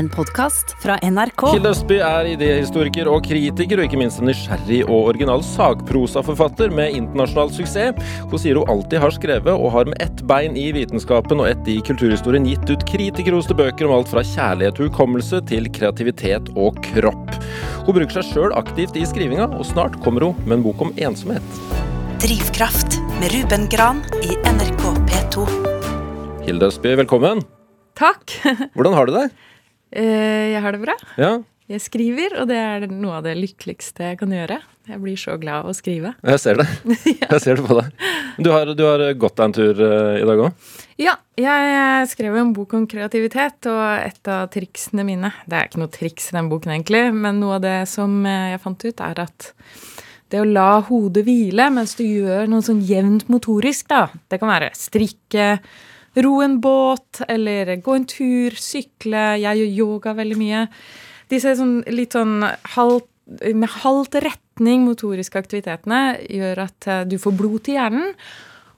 en podkast fra NRK. Hilde Østby er idéhistoriker og kritiker, og ikke minst en nysgjerrig og original sakprosaforfatter med internasjonal suksess. Hun sier hun alltid har skrevet, og har med ett bein i vitenskapen og ett i kulturhistorien gitt ut kritikerroste bøker om alt fra kjærlighet og hukommelse til kreativitet og kropp. Hun bruker seg sjøl aktivt i skrivinga, og snart kommer hun med en bok om ensomhet. Drivkraft med Ruben Gran i NRK P2. Hilde Østby, velkommen. Takk. Hvordan har du det? Eh, Jeg har det bra. Ja, Jeg skriver, og det er noe av det lykkeligste jeg kan gjøre. Jeg blir så glad av å skrive. jeg ser det. Jeg ser det på deg. Du har, du har gått deg en tur eh, i dag òg? Ja, jeg skrev en bok om kreativitet, og et av triksene mine Det er ikke noe triks i den boken, egentlig, men noe av det som eh, jeg fant ut, er at det å la hodet hvile mens du gjør noe sånn jevnt motorisk, da Det kan være strikke, ro en båt, eller gå en tur, sykle Jeg gjør yoga veldig mye. Disse sånn, litt sånn halvt med halvt retning motoriske aktivitetene gjør at eh, du får blod til hjernen.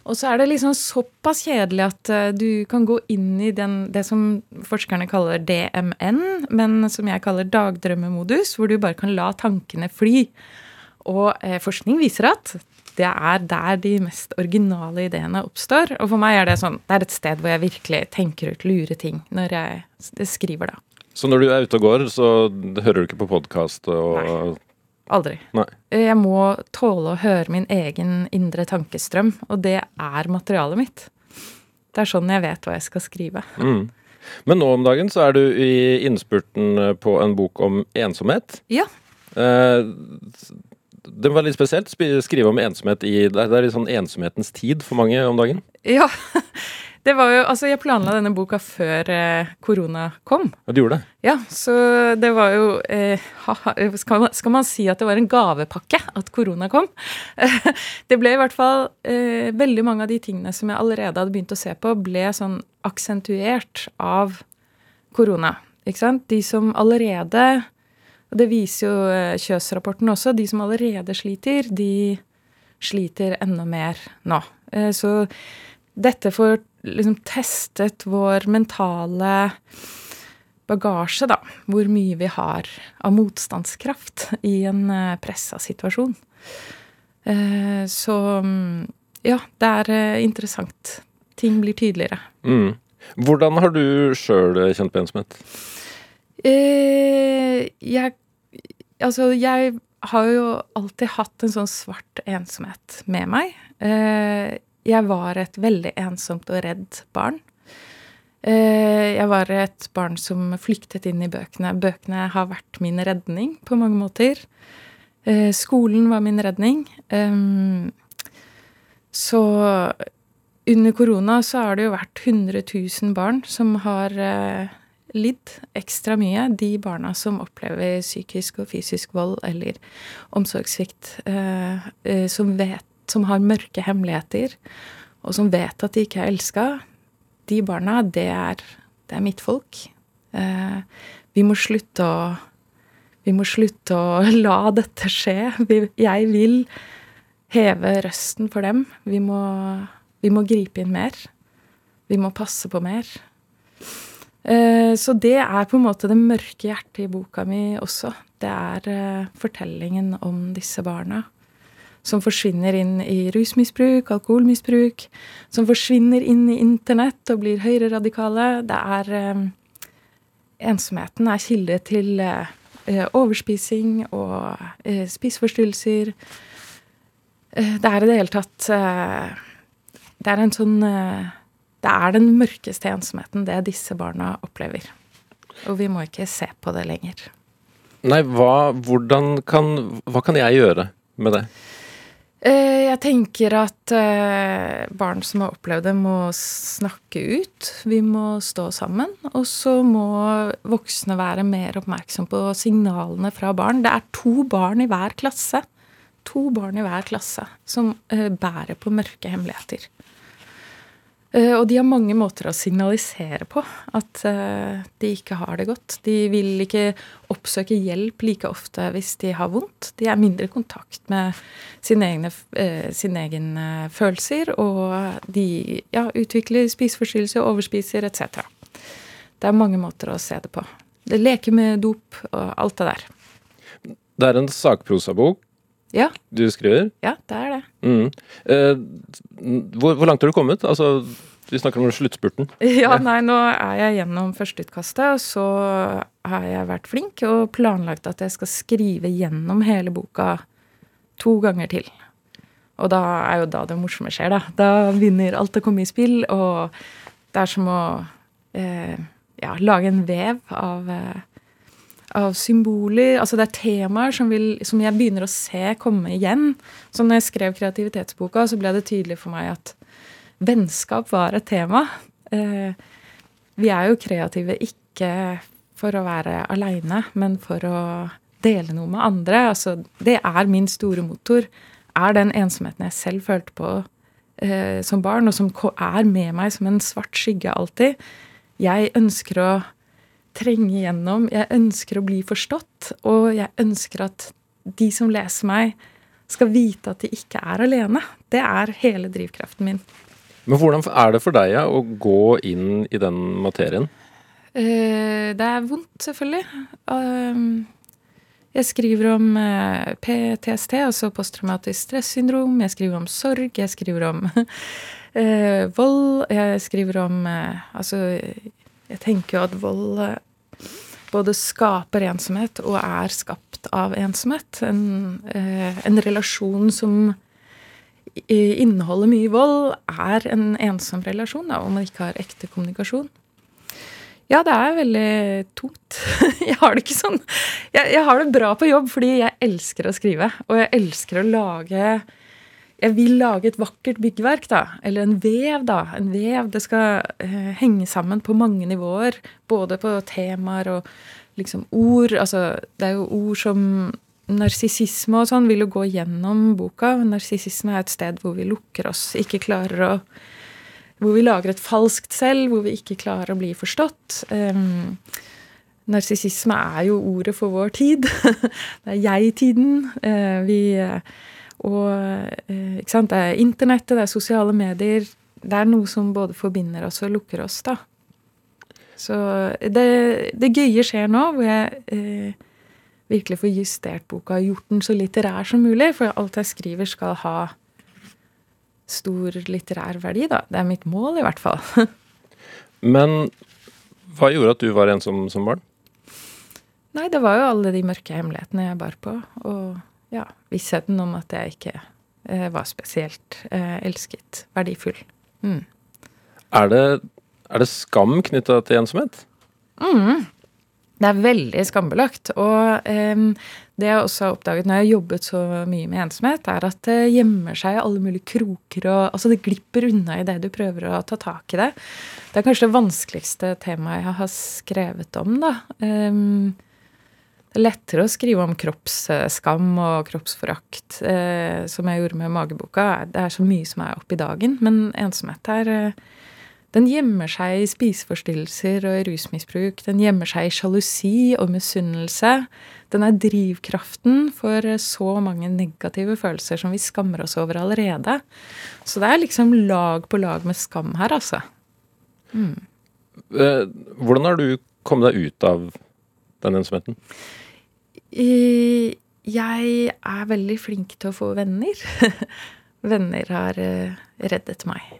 Og så er det liksom såpass kjedelig at eh, du kan gå inn i den, det som forskerne kaller DMN, men som jeg kaller dagdrømmemodus, hvor du bare kan la tankene fly. Og eh, forskning viser at det er der de mest originale ideene oppstår. Og for meg er det sånn, det er et sted hvor jeg virkelig tenker ut lure ting når jeg skriver, da. Så når du er ute og går, så hører du ikke på podkast og Aldri. Nei. Jeg må tåle å høre min egen indre tankestrøm, og det er materialet mitt. Det er sånn jeg vet hva jeg skal skrive. Mm. Men nå om dagen så er du i innspurten på en bok om ensomhet. Ja. Eh, det var litt spesielt. å Skrive om ensomhet i Det er litt sånn ensomhetens tid for mange om dagen. Ja. Det var jo, altså Jeg planla denne boka før eh, korona kom. Og du gjorde det. Ja, så det var jo eh, ha- skal, man, skal man si at det var en gavepakke at korona kom? det ble i hvert fall eh, Veldig mange av de tingene som jeg allerede hadde begynt å se på, ble sånn aksentuert av korona. Ikke sant? De som allerede Og det viser jo eh, Kjøs-rapporten også. De som allerede sliter, de sliter enda mer nå. Eh, så dette får liksom testet vår mentale bagasje, da. Hvor mye vi har av motstandskraft i en eh, pressa situasjon. Så mm, ja, det er interessant. Ting blir tydeligere. Mm. Hvordan har du sjøl kjent på ensomhet? Jeg Altså, jeg har jo alltid hatt en sånn svart ensomhet med meg. Eh, jeg var et veldig ensomt og redd barn. Eh, jeg var et barn som flyktet inn i bøkene. Bøkene har vært min redning på mange måter. Eh, skolen var min redning. Så under korona så har det jo vært 100 000 barn som har lidd ekstra mye. De barna som opplever psykisk og fysisk vold eller omsorgssvikt. Eh, eh, som Som har mørke hemmeligheter, og som vet at de ikke er elska. De barna, det er, det er mitt folk. Eh, vi må slutte å Vi må slutte å la dette skje. Jeg vil heve røsten for dem. Vi må, vi må gripe inn mer. Vi må passe på mer. Eh, Så det er på en måte det mørke hjertet i boka mi også. Det er eh, fortellingen om disse barna. Som forsvinner inn i rusmisbruk, alkoholmisbruk. Som forsvinner inn i internett og blir høyreradikale. Det er eh, Ensomheten er kilde til overspising og spiseforstyrrelser. Det er i det hele tatt Det er en sånn det er den mørkeste ensomheten det disse barna opplever. Og vi må ikke se på det lenger. Nei, hva, hvordan kan, hva kan jeg gjøre med det? Eh, Jeg tenker at eh, barn som har opplevd det, må snakke ut. Vi må stå sammen. Og så må voksne være mer oppmerksom på signalene fra barn. Det er to barn i hver klasse. To barn i hver klasse som eh, bærer på mørke hemmeligheter. Eh, Og de har mange måter å signalisere på at eh, de ikke har det godt. De vil ikke oppsøke hjelp like ofte hvis de har vondt. De er mindre i kontakt med sine egne, eh, sine egne følelser, og de ja, utvikler spiseforstyrrelser, overspiser etc. Det er mange måter å se det på. det leker med dop og alt det der. Det er en sakprosabok Ja, du skriver. ja, det er det. Mm. Eh, hvor, hvor langt har du kommet? Altså, vi snakker om sluttspurten. Ja, nei, nå er jeg gjennom førsteutkastet, og så har jeg vært flink og planlagt at jeg skal skrive gjennom hele boka to ganger til. Og da er jo da det morsomme skjer, da. Da begynner alt å komme i spill, og det er som å eh, ja, lage en vev av eh, av symboler. Altså det er temaer som, vil, som, jeg begynner å se komme igjen. Så når jeg skrev kreativitetsboka, så ble det tydelig for meg at vennskap var et tema. Eh, vi er jo kreative ikke for å være aleine, men for å dele noe med andre. Altså, det er min store motor. Er den ensomheten jeg selv følte på eh, som barn, og som er med meg som en svart skygge alltid. Jeg ønsker å trenge igjennom. Jeg ønsker å bli forstått, og jeg ønsker at de som leser meg, skal vite at de ikke er alene. Det er hele drivkraften min. Men hvordan er det for deg ja, å gå inn i den materien? Uh, det er vondt, selvfølgelig. Uh, jeg skriver om uh, PTSD, altså posttraumatisk stressyndrom. Jeg skriver om sorg. Jeg skriver om vold. Jeg skriver om Altså jeg tenker jo at vold eh, både skaper ensomhet og er skapt av ensomhet. En, eh, en relasjon som inneholder mye vold, er en ensom relasjon, da, om man ikke har ekte kommunikasjon. Ja, det er veldig tungt. Jeg har det ikke sånn jeg, jeg, har det bra på jobb fordi jeg elsker å skrive. Og jeg elsker å lage jeg vil lage et vakkert byggverk, da. Eller en vev, da. En vev. Det skal uh, henge sammen på mange nivåer. Både på temaer og liksom ord. Altså, det er jo ord som Narsissisme og sånn vil jo gå gjennom boka. Narsissisme er et sted hvor vi lukker oss, ikke klarer å Hvor vi lager et falskt selv, hvor vi ikke klarer å bli forstått. Um, Narsissisme er jo ordet for vår tid. det er jeg-tiden. Uh, vi uh, og eh, ikke sant, det er internettet, det er sosiale medier. Det er noe som både forbinder oss og lukker oss, da. Så det, det gøye skjer nå, hvor jeg eh, virkelig får justert boka og gjort den så litterær som mulig. For alt jeg skriver, skal ha stor litterær verdi, da. Det er mitt mål, i hvert fall. Men hva gjorde at du var ensom som barn? Nei, det var jo alle de mørke hemmelighetene jeg bar på. Og ja, vissheten om at jeg ikke eh, var spesielt eh, elsket, verdifull. Mm. Er, det, er, det, skam knytta til ensomhet? Mm. Det er veldig skambelagt. Og eh, det jeg også har oppdaget når jeg har jobbet så mye med ensomhet, er at det gjemmer seg i alle mulige kroker og Altså det glipper unna i det du prøver å ta tak i det. Det er kanskje det vanskeligste temaet jeg har skrevet om, da. Um, det er lettere å skrive om kroppsskam og kroppsforakt, eh, som jeg gjorde med mageboka. Det er så mye som er oppe i dagen. Men ensomhet er eh, Den gjemmer seg i spiseforstyrrelser og i rusmisbruk. Den gjemmer seg i sjalusi og misunnelse. Den er drivkraften for så mange negative følelser som vi skammer oss over allerede. Så det er liksom lag på lag med skam her, altså. Mm. Eh, hvordan har du kommet deg ut av den ensomheten? Jeg er veldig flink til å få venner. venner har eh, reddet meg.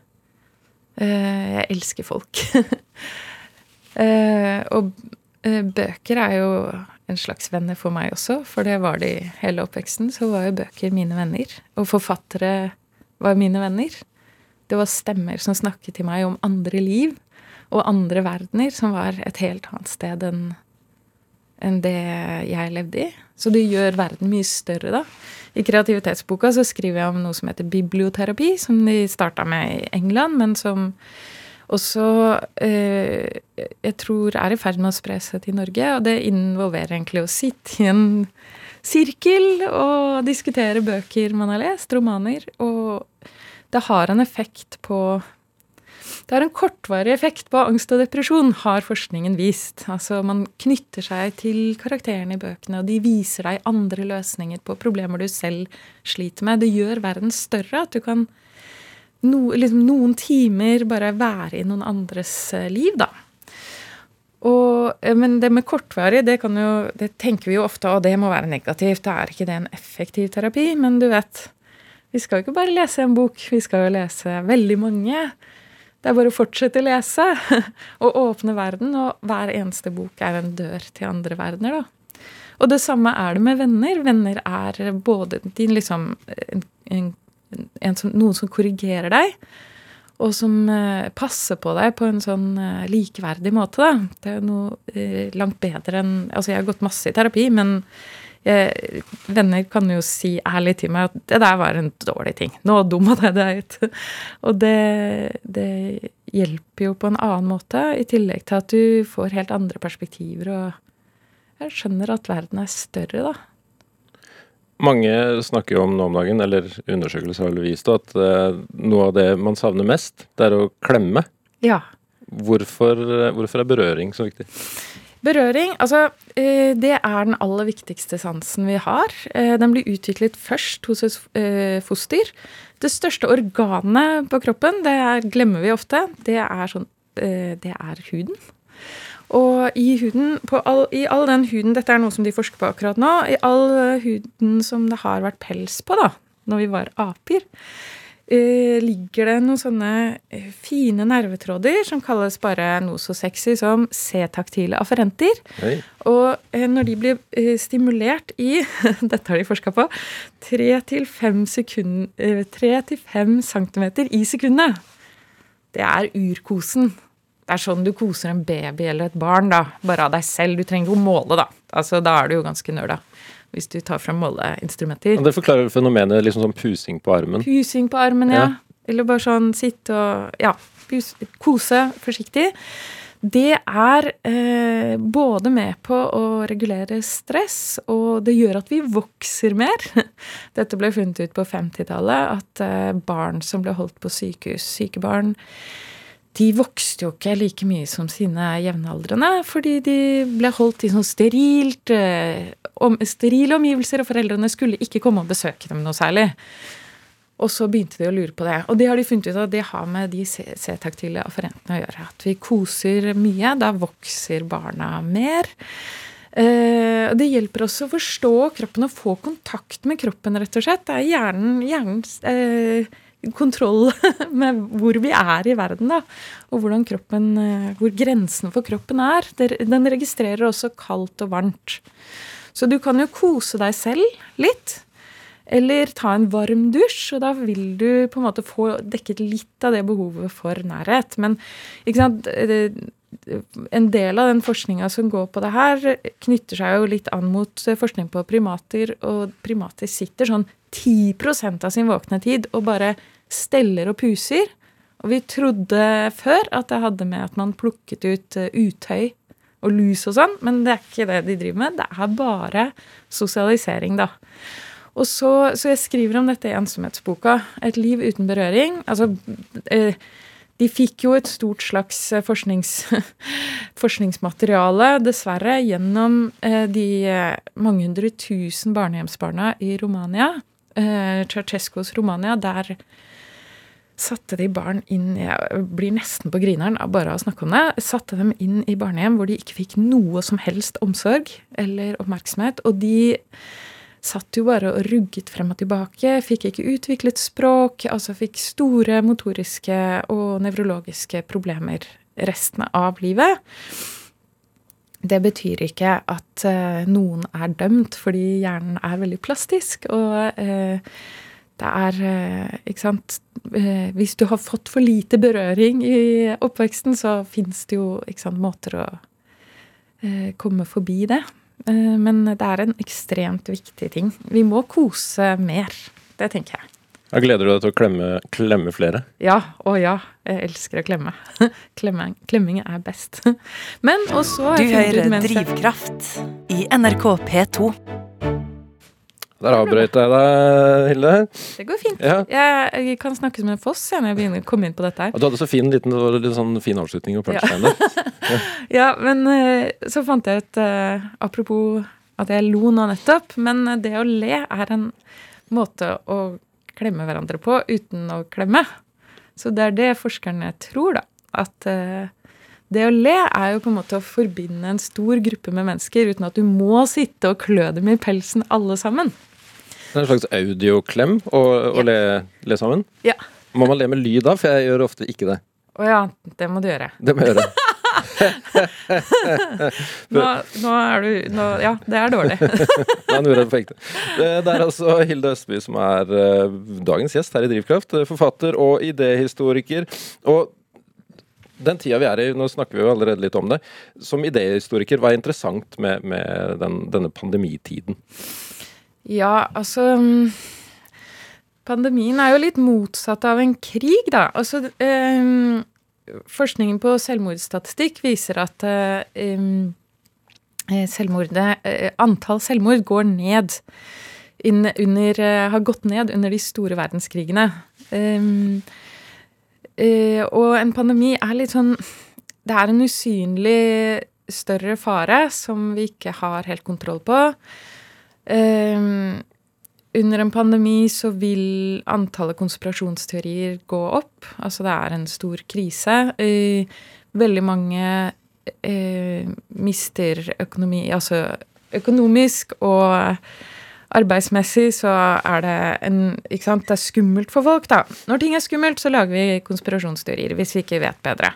Eh, jeg elsker folk. Eh, og bøker er jo en slags venner for meg også, for det var de hele oppveksten. Så var jo bøker mine venner. Og forfattere var mine venner. Det var stemmer som snakket til meg om andre liv og andre verdener, som var et helt annet sted enn enn det jeg levde i. Så det gjør verden mye større, da. I kreativitetsboka så skriver jeg om noe som heter biblioterapi, som de starta med i England, men som også eh, jeg tror er i ferd med å spre seg til Norge. Og det involverer egentlig å sitte i en sirkel og diskutere bøker man har lest, romaner. Og det har en effekt på det har en kortvarig effekt på angst og depresjon, har forskningen vist. Altså Man knytter seg til karakterene i bøkene, og de viser deg andre løsninger på problemer du selv sliter med. Det gjør verden større. At du kan no, liksom noen timer bare være i noen andres eh, liv, da. Og, eh, men det med kortvarig, det, jo, det tenker vi jo ofte og det må være negativt. Da er ikke det en effektiv terapi. Men du vet, vi skal jo ikke bare lese en bok, vi skal jo lese veldig mange. Det er bare å fortsette å lese og åpne verden, og hver eneste bok er en dør til andre verdener, da. Og det samme er det med venner. Venner er både din liksom en, en, en som, noen som korrigerer deg, og som eh, passer på deg på en sånn eh, likeverdig måte. Da. Det er noe eh, langt bedre enn Altså, jeg har gått masse i terapi, men jeg, venner kan jo si ærlig til meg at det der var en dårlig ting. Nå dumma jeg deg ut. Og det, det, hjelper jo på en annen måte, i tillegg til at du får helt andre perspektiver og jeg skjønner at verden er større, da. Mange snakker jo om nå om dagen, eller undersøkelser har vist at uh, noe av det man savner mest, det er å klemme. Ja. Hvorfor, hvorfor er berøring så viktig? Berøring, altså eh, det er den aller viktigste sansen vi har. Eh, den blir utviklet først hos et foster. Det største organet på kroppen, det er, glemmer vi ofte, det er, sånn, det er huden. Og i huden, all, i all den huden Dette er noe som de forsker på akkurat nå. I all huden som det har vært pels på, da, når vi var aper, eh, ligger det noen sånne eh, fine nervetråder som kalles bare noe så sexy som C-taktile afferenter. Hei. Og eh, når de blir eh, stimulert i Dette har de forska på. 3-5 cm i sekundet. Det er urkosen. Det er sånn du koser en baby eller et barn, da. Bare av deg selv. Du trenger ikke å måle, da. Altså, da er du jo ganske nerda. Hvis du tar fram måleinstrumenter. Det forklarer fenomenet liksom sånn pusing på armen? Pusing på armen, ja. ja. Eller bare sånn sitte og Ja, pus, kose forsiktig. Det er eh, både med på å regulere stress, og det gjør at vi vokser mer. Dette ble funnet ut på 50-tallet, at eh, barn som ble holdt på sykehus, syke barn, de vokste jo ikke like mye som sine jevnaldrende, fordi de ble holdt i sånn sterilt, eh, om, sterile omgivelser, og foreldrene skulle ikke komme og besøke dem noe særlig. Og så begynte de å lure på det. Og det har de funnet ut at det har med de C-taktile afferentene å gjøre. At vi koser mye. Da vokser barna mer. Eh, det hjelper oss å forstå kroppen og få kontakt med kroppen, rett og slett. Det er hjernen, hjernens eh, kontroll med hvor vi er i verden, da. Og hvordan kroppen, eh, hvor grensen for kroppen er. Den registrerer også kaldt og varmt. Så du kan jo kose deg selv litt. Eller ta en varm dusj, og da vil du på en måte få dekket litt av det behovet for nærhet. Men ikke sant en del av den forskninga som går på det her, knytter seg jo litt an mot forskning på primater, og primater sitter sånn 10% av sin våkne tid og bare steller og puser. Og vi trodde før at det hadde med at man plukket ut eh, utøy og lus og sånn, men det er ikke det de driver med. Det er bare sosialisering, da. Og så, så jeg skriver om dette i ensomhetsboka. Et liv uten berøring. Altså eh, de fikk jo et stort slags eh, forsknings, forskningsmateriale, dessverre, gjennom de mange hundre tusen barnehjemsbarna i Romania. Ceaucescos Romania, der satte de barn inn Jeg blir nesten på grineren av bare å snakke om det. Satte dem inn i barnehjem hvor de ikke fikk noe som helst omsorg eller oppmerksomhet. Og de satt jo bare og rugget frem og tilbake. Fikk ikke utviklet språk. Altså fikk store motoriske og nevrologiske problemer resten av livet. Det betyr ikke at uh, noen er dømt, fordi hjernen er veldig plastisk. og uh, det er uh, Ikke sant Eh, hvis du har fått for lite berøring i oppveksten, så fins det jo sant, måter å eh, komme forbi det. Eh, men det er en ekstremt viktig ting. Vi må kose mer. Det tenker jeg. Da gleder du deg til å klemme, klemme flere? Ja. Å ja. Jeg elsker å klemme. Klemming, klemming er best. Men også Du hører Drivkraft i NRK P2. Der avbrøt jeg deg, Hilde. Det går fint. Ja. Jeg, jeg, kan snakke som en foss ja, når jeg begynner å komme inn på dette her. Og du hadde så fin liten, sånn fin avslutning og punchline ja. ja. ja, men eh, så fant jeg ut uh, Apropos at jeg lo nå nettopp, men det å le er en måte å klemme hverandre på uten å klemme. Så det er det forskerne tror, da. At uh, det å le er jo på en måte å forbinde en stor gruppe med mennesker uten at du må sitte og klø dem i pelsen alle sammen. Det er en slags audioklem å, å le, le sammen? Ja. Må man le med lyd da? For jeg gjør ofte ikke det. Å ja, det må du gjøre. Det må jeg gjøre. Nå, nå er du nå, Ja, det er dårlig. Det er altså Hilde Østby som er eh, dagens gjest her i Drivkraft. eh, Forfatter og idéhistoriker. Og den tida vi er i, nå snakker vi jo allerede litt om det. Som idéhistoriker, hva er interessant med, med den, denne pandemitiden? Ja, altså mm, Pandemien er jo litt motsatt av en krig, da. Altså eh, Forskningen på selvmordsstatistikk viser at eh, eh, selvmordet, eh, antall selvmord går ned under, eh, har gått ned under de store verdenskrigene. Um, uh, og en pandemi er litt sånn Det er en usynlig større fare som vi ikke har helt kontroll på. Ehm, under en pandemi så vil antallet konspirasjonsteorier gå opp. Altså det er en stor krise. Veldig mange eh, mister økonomi Altså økonomisk og arbeidsmessig så er det en Ikke sant, det er skummelt for folk, da. Når ting er skummelt, så lager vi konspirasjonsteorier hvis vi ikke vet bedre.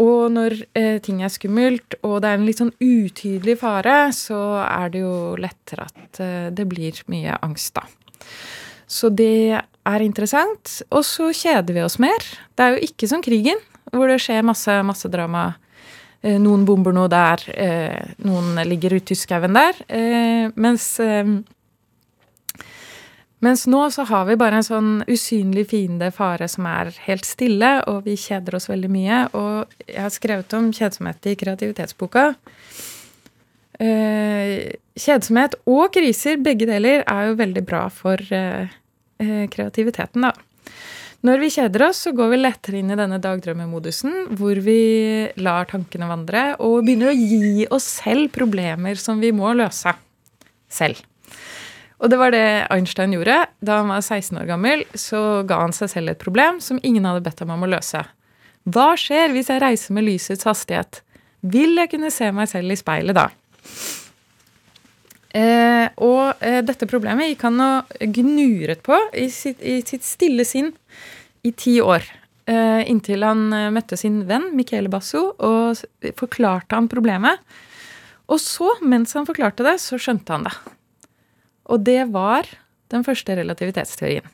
Og når eh, ting er skummelt, og det er en litt sånn utydelig fare, så er det jo lettere at eh, det blir mye angst, da. Så det er interessant. Og så kjeder vi oss mer. Det er jo ikke som krigen, hvor det skjer masse, masse drama. Eh, noen bomber noe der, eh, noen ligger ute i skauen der. Eh, mens eh, mens nå så har vi bare en sånn usynlig fiende, fare, som er helt stille, og vi kjeder oss veldig mye. Og jeg har skrevet om kjedsomhet i kreativitetsboka. Eh, kjedsomhet og kriser, begge deler, er jo veldig bra for eh, eh, kreativiteten, da. Når vi kjeder oss, så går vi lettere inn i denne dagdrømmemodusen, hvor vi lar tankene vandre og begynner å gi oss selv problemer som vi må løse selv. Og det var det Einstein gjorde. Da han var 16 år gammel, så ga han seg selv et problem som ingen hadde bedt ham om å løse. Hva skjer hvis jeg reiser med lysets hastighet? Vil jeg kunne se meg selv i speilet da? Eh, og eh, dette problemet gikk han og gnuret på i sitt, i sitt stille sinn i ti år. Eh, inntil han eh, møtte sin venn Michele Basso og forklarte han problemet. Og så, mens han forklarte det, så skjønte han det. Og det var den første relativitetsteorien.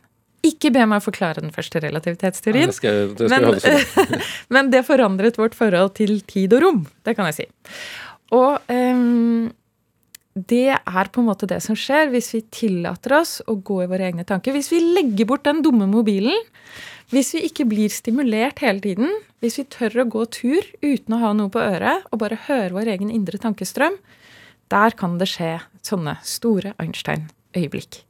Ikke be meg forklare den første relativitetsteorien. Ja, skal, det skal Men, men det forandret vårt forhold til tid og rom. Det kan jeg si. Og um, det er på en måte det som skjer hvis vi tillater oss å gå i våre egne tanker. Hvis vi legger bort den dumme mobilen. Hvis vi ikke blir stimulert hele tiden. Hvis vi tør å gå tur uten å ha noe på øret og bare høre vår egen indre tankestrøm. Der kan det skje sånne store Einstein-øyeblikk.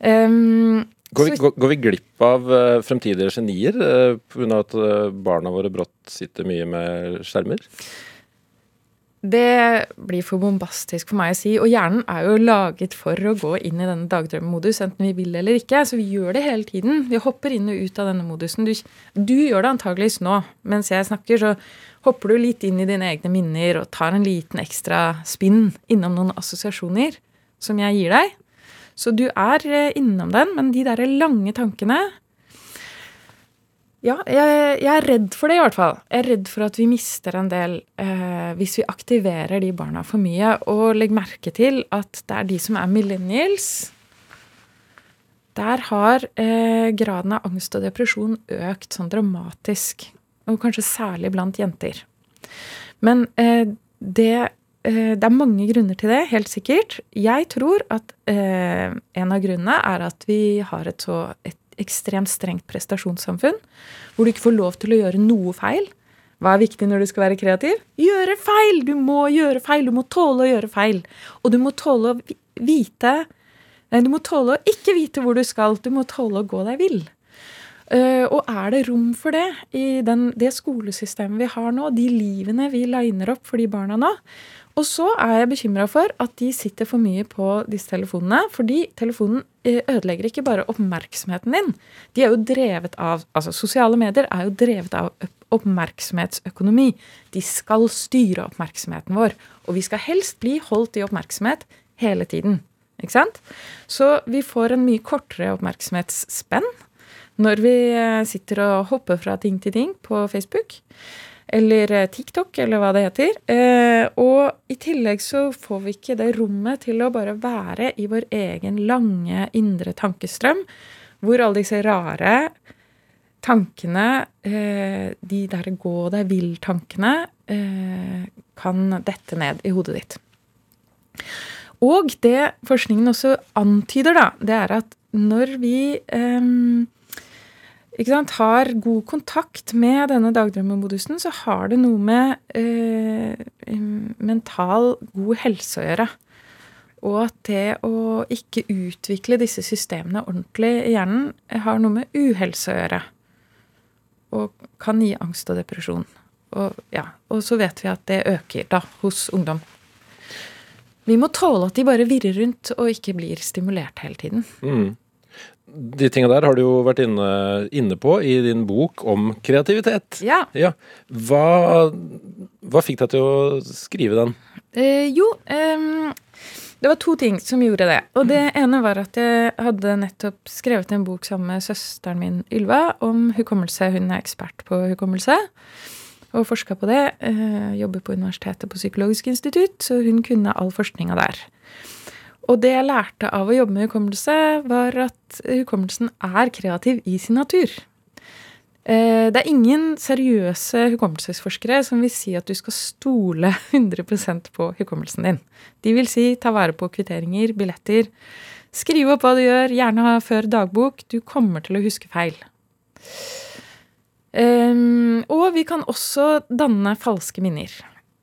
Um, Går vi, så- går, går vi glipp av uh, fremtidige genier uh, pga. at uh, barna våre brått sitter mye med skjermer? Det blir for bombastisk for meg å si. Og hjernen er jo laget for å gå inn i denne dagdrømmemodus, enten vi vil eller ikke. Så vi gjør det hele tiden. Vi hopper inn og ut av denne modusen. Du, du gjør det antageligvis nå. Mens jeg snakker, så hopper du litt inn i dine egne minner og tar en liten ekstra spinn innom noen assosiasjoner som jeg gir deg. Så du er eh, innom den, men de der lange tankene ja, jeg, jeg er redd for det, i hvert fall. Jeg er redd for at vi mister en del eh, hvis vi aktiverer de barna for mye. Og legg merke til at det er de som er millennials. Der har eh, graden av angst og depresjon økt sånn dramatisk. Og kanskje særlig blant jenter. Men eh, det, eh, det er mange grunner til det, helt sikkert. Jeg tror at eh, en av grunnene er at vi har et så et ekstremt strengt prestasjonssamfunn, hvor du ikke får lov til å gjøre noe feil. Hva er viktig når du skal være kreativ? Gjøre feil! Du må gjøre feil. Du må tåle å gjøre feil. Og du må tåle å vite Nei, du må tåle å ikke vite hvor du skal. Du må tåle å gå deg vill. Uh, og er det rom for det i den, det skolesystemet vi har nå, de livene vi liner opp for de barna nå? Og så er jeg bekymra for at de sitter for mye på disse telefonene. Fordi telefonen eh, ødelegger ikke bare oppmerksomheten din. De er jo drevet av, altså Sosiale medier er jo drevet av oppmerksomhetsøkonomi. De skal styre oppmerksomheten vår. Og vi skal helst bli holdt i oppmerksomhet hele tiden. Ikke sant? Så vi får en mye kortere oppmerksomhetsspenn når vi eh, sitter og hopper fra ting til ting på Facebook. Eller eh, TikTok, eller hva det heter. Eh, og i tillegg så får vi ikke det rommet til å bare være i vår egen lange indre tankestrøm, hvor alle disse rare tankene, de der gå deg vill-tankene, kan dette ned i hodet ditt. Og det forskningen også antyder, da, det er at når vi um, sant, har god kontakt med denne dagdrømmemodusen, så har det noe med eh, mental god helse å gjøre. Og at det å ikke utvikle disse systemene ordentlig i hjernen har noe med uhelse å gjøre. Og kan gi angst og depresjon. Og, ja, og så vet vi at det øker da hos ungdom. Vi må tåle at de bare virrer rundt og ikke blir stimulert hele tiden. Mm. De tinga der har du jo vært inne, inne, på i din bok om kreativitet. Ja. ja. Hva, hva, fikk deg til å skrive den? Eh, jo, eh, det var to ting som gjorde det. Og det ene var at jeg hadde nettopp skrevet en bok sammen med søsteren min Ylva om hukommelse. Hun er ekspert på hukommelse og forska på det. Eh, jobber på Universitetet på Psykologisk institutt, så hun kunne all forskninga der. Og det jeg lærte av å jobbe med hukommelse, var at hukommelsen er kreativ i sin natur. Eh, det er ingen seriøse hukommelsesforskere som vil si at du skal stole 100% på hukommelsen din. De vil si ta vare på kvitteringer, billetter. Skriv opp hva du gjør, gjerne ha før dagbok. Du kommer til å huske feil. Um, og vi kan også danne falske minner.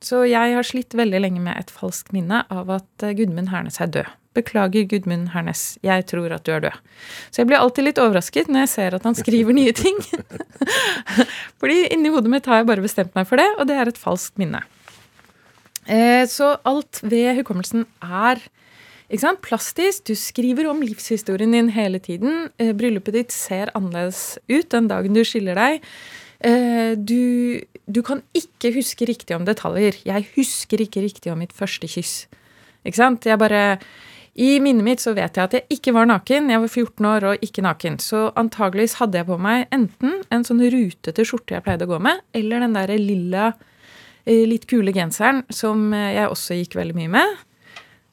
Så jeg har slitt veldig lenge med et falskt minne av at eh, Gudmund Hernes er død. Beklager, Gudmund Hernes, jeg tror at du er død. Så jeg blir alltid litt overrasket når jeg ser at han skriver nye ting. Fordi inni hodet mitt har jeg bare bestemt meg for det, og det er et falskt minne. Eh, så alt ved hukommelsen er? Plastisk. Du skriver om livshistorien din hele tiden. Eh, bryllupet ditt ser annerledes ut den dagen du skiller deg. Eh, du, du, kan ikke huske riktig om detaljer. Jeg husker ikke riktig om mitt første kyss. Ikke sant? Jeg bare I minnet mitt så vet jeg at jeg ikke var naken. Jeg var 14 år og ikke naken. Så antageligvis hadde jeg på meg enten en sånn rutete skjorte jeg pleide å gå med, eller den der lilla, eh, litt kule genseren som jeg også gikk veldig mye med.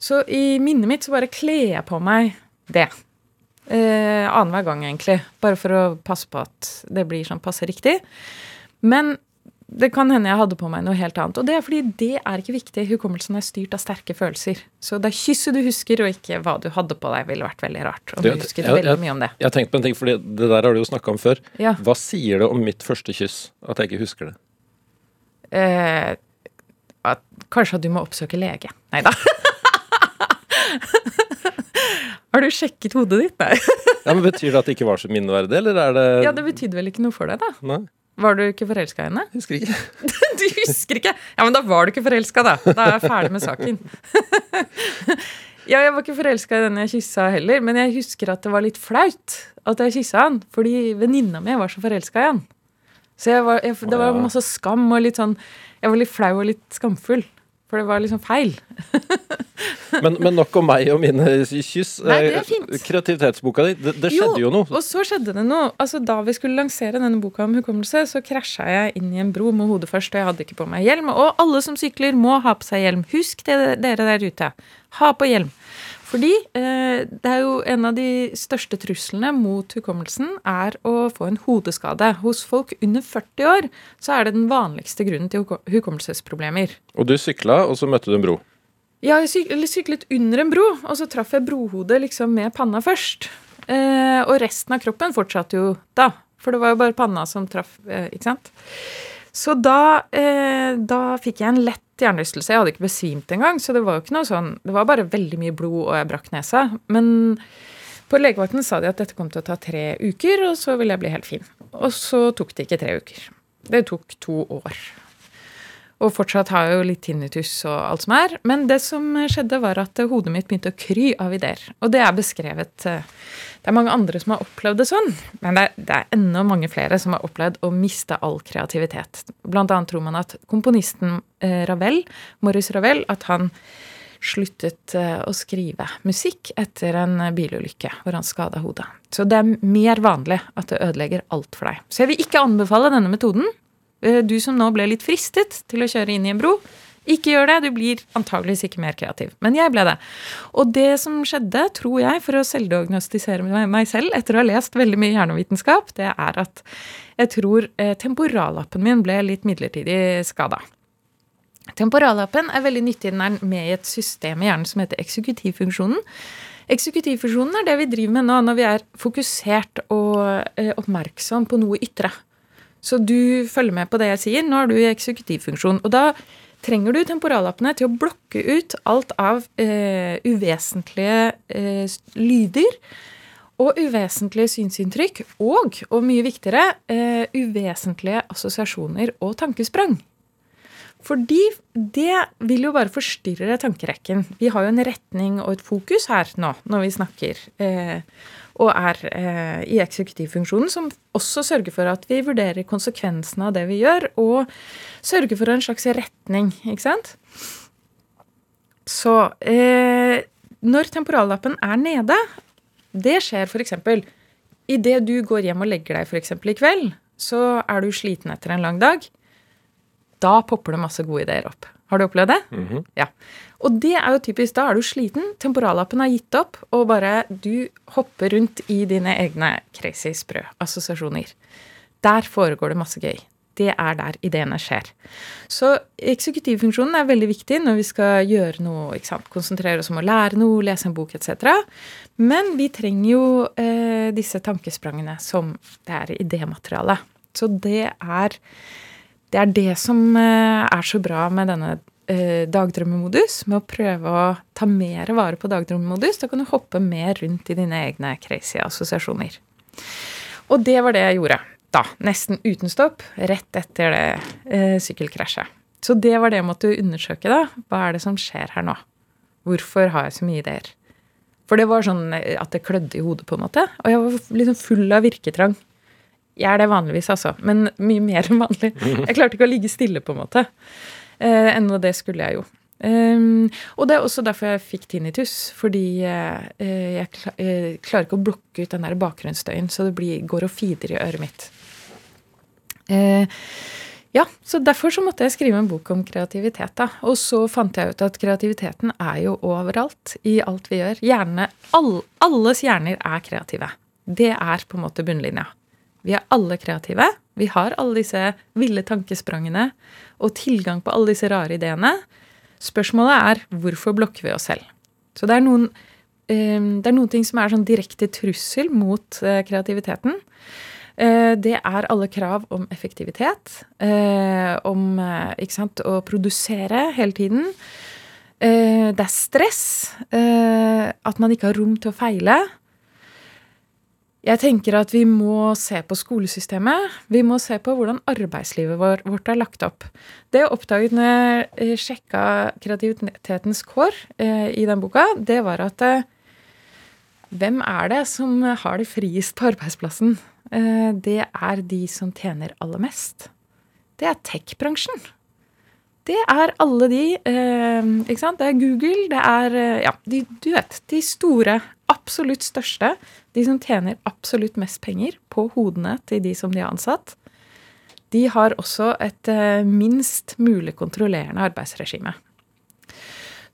Så i minnet mitt så bare kler jeg på meg det. Eh, Annenhver gang, egentlig. Bare for å passe på at det blir sånn passe riktig. Men det kan hende jeg hadde på meg noe helt annet. Og det er fordi det er ikke viktig. Hukommelsen er styrt av sterke følelser. Så det er kysset du husker, og ikke hva du hadde på deg, ville vært veldig rart. om du husket jeg, veldig mye om det. Jeg har tenkt på en ting, for det der har du jo snakka om før. Ja. Hva sier det om mitt første kyss at jeg ikke husker det? Eh, at, kanskje at du må oppsøke lege. Nei da. Har du sjekket hodet ditt? Nei. ja, men Betyr det at det ikke var så minneverdig, eller er det Ja, det betydde vel ikke noe for deg, da. Nei. Var du ikke forelska i henne? Husker ikke. du husker ikke? Ja, men da var du ikke forelska, da. Da er jeg ferdig med saken. ja, jeg var ikke forelska i den jeg kyssa heller, men jeg husker at det var litt flaut at jeg kyssa han, fordi venninna mi var så forelska i han. Så var, jeg, det var masse skam og litt sånn Jeg var litt flau og litt skamfull. For det var liksom feil. men, men, nok om meg og mine kyss. Nei, det er eh, fint. Kreativitetsboka di, det, det skjedde jo, jo, noe. Og så skjedde det noe. Altså, Da vi skulle lansere denne boka om hukommelse, så krasja jeg inn i en bro med hodet først, og jeg hadde ikke på meg hjelm. Og alle som sykler, må ha på seg hjelm. Husk det, dere der ute. Ha på hjelm. Fordi eh, det er jo en av de største truslene mot hukommelsen er å få en hodeskade. Hos folk under 40 år så er det den vanligste grunnen til hukommelsesproblemer. Og du sykla, og så møtte du en bro? Ja, jeg syklet under en bro, og så traff jeg brohodet liksom med panna først. Eh, og resten av kroppen fortsatte jo da, for det var jo bare panna som traff, eh, ikke sant. Så da, eh, da fikk jeg en lett hjernerystelse. Jeg hadde ikke besvimt engang, så det var jo ikke noe sånn Det var bare veldig mye blod, og jeg brakk nesa. Men på legevakten sa de at dette kom til å ta tre uker, og så ville jeg bli helt fin. Og så tok det ikke tre uker. Det tok to år. Og fortsatt har jeg jo litt tinnitus og alt som er. Men det som skjedde, var at hodet mitt begynte å kry av ideer. Og det er beskrevet eh, Det er mange andre som har opplevd det sånn, men det er, det er enda mange flere som har opplevd å miste all kreativitet. Blant annet tror man at komponisten eh, Ravel, Maurice Ravel, at han sluttet eh, å skrive musikk etter en bilulykke hvor han skada hodet. Så det er mer vanlig at det ødelegger alt for deg. Så jeg vil ikke anbefale denne metoden. Eh, du som nå ble litt fristet til å kjøre inn i en bro, ikke gjør det. Du blir antageligvis ikke mer kreativ. Men jeg ble det. Og det som skjedde, tror jeg, for å selvdiagnostisere meg selv etter å ha lest veldig mye hjernevitenskap, det er at jeg tror eh, temporallappen min ble litt midlertidig skada. Temporallappen er veldig nyttig. Den er med i et system i hjernen som heter eksekutivfunksjonen. Eksekutivfunksjonen er det vi driver med nå når vi er fokusert og eh, oppmerksom på noe ytre. Så du følger med på det jeg sier. Nå er du i eksekutivfunksjon. Og da trenger du temporallappene til å blokke ut alt av eh, uvesentlige eh, lyder og uvesentlige synsinntrykk. Og, og mye viktigere, eh, uvesentlige assosiasjoner og tankesprang. Fordi det vil jo bare forstyrre tankerekken. Vi har jo en retning og et fokus her nå når vi snakker. Eh, og er eh, i eksekutivfunksjonen, som også sørger for at vi vurderer konsekvensene av det vi gjør, og sørger for en slags retning, ikke sant? Så eh, når temporallappen er nede, det skjer f.eks. idet du går hjem og legger deg f.eks. i kveld, så er du sliten etter en lang dag. Da popper det masse gode ideer opp. Har du opplevd det? Mm -hmm. Ja. Og det er jo typisk. Da er du sliten, temporallappen har gitt opp, og bare du hopper rundt i dine egne crazy sprø assosiasjoner. Der foregår det masse gøy. Det er der ideene skjer. Så eksekutivfunksjonen er veldig viktig når vi skal gjøre noe, ikke sant? konsentrere oss om å lære noe, lese en bok etc. Men vi trenger jo eh, disse tankesprangene som det er idémateriale. Så det er det er det som eh, er så bra med denne eh, dagdrømmemodus, med å prøve å ta mer vare på dagdrømmemodus. Da kan du hoppe mer rundt i dine egne crazy assosiasjoner. Og det var det jeg gjorde. Da, nesten uten stopp, rett etter det eh, sykkelkrasjet. Så det var det jeg måtte undersøke, da. Hva er det som skjer her nå? Hvorfor har jeg så mye ideer? For det var sånn eh, at det klødde i hodet, på en måte. Og jeg var liksom full av virketrang. Jeg er det vanligvis, altså. Men mye mer enn vanlig. Jeg klarte ikke å ligge stille, på en måte. Eh, ennå det skulle jeg jo. Um, og det er også derfor jeg fikk tinnitus. Fordi uh, jeg, klar, jeg, klarer ikke å blokke ut den der bakgrunnsstøyen, så det blir, går og feeder i øret mitt. Uh, ja, så derfor så måtte jeg skrive en bok om kreativitet. da. Og så fant jeg ut at kreativiteten er jo overalt, i alt vi gjør. Hjerne, all, alles hjerner er kreative. Det er på en måte bunnlinja. Vi er alle kreative. Vi har alle disse ville tankesprangene og tilgang på alle disse rare ideene. Spørsmålet er hvorfor blokker vi oss selv? Så det er noen, eh, det er noen ting som er sånn direkte trussel mot eh, kreativiteten. Eh, det er alle krav om effektivitet, om sant, å produsere hele tiden. Det er stress, at man ikke har rom til å feile. Jeg tenker at vi må se på skolesystemet. Vi må se på hvordan arbeidslivet vårt er lagt opp. Det jeg oppdaget når jeg sjekka kreativitetens kår eh, i den boka, det var at eh, hvem er det som har det friest på arbeidsplassen? Eh, det er de som tjener aller mest. Det er tech-bransjen. Det er alle de Ikke sant? Det er Google, det er Ja, de, du vet. De store, absolutt største de som tjener absolutt mest penger på hodene til de som de har ansatt, de har også et eh, minst mulig kontrollerende arbeidsregime.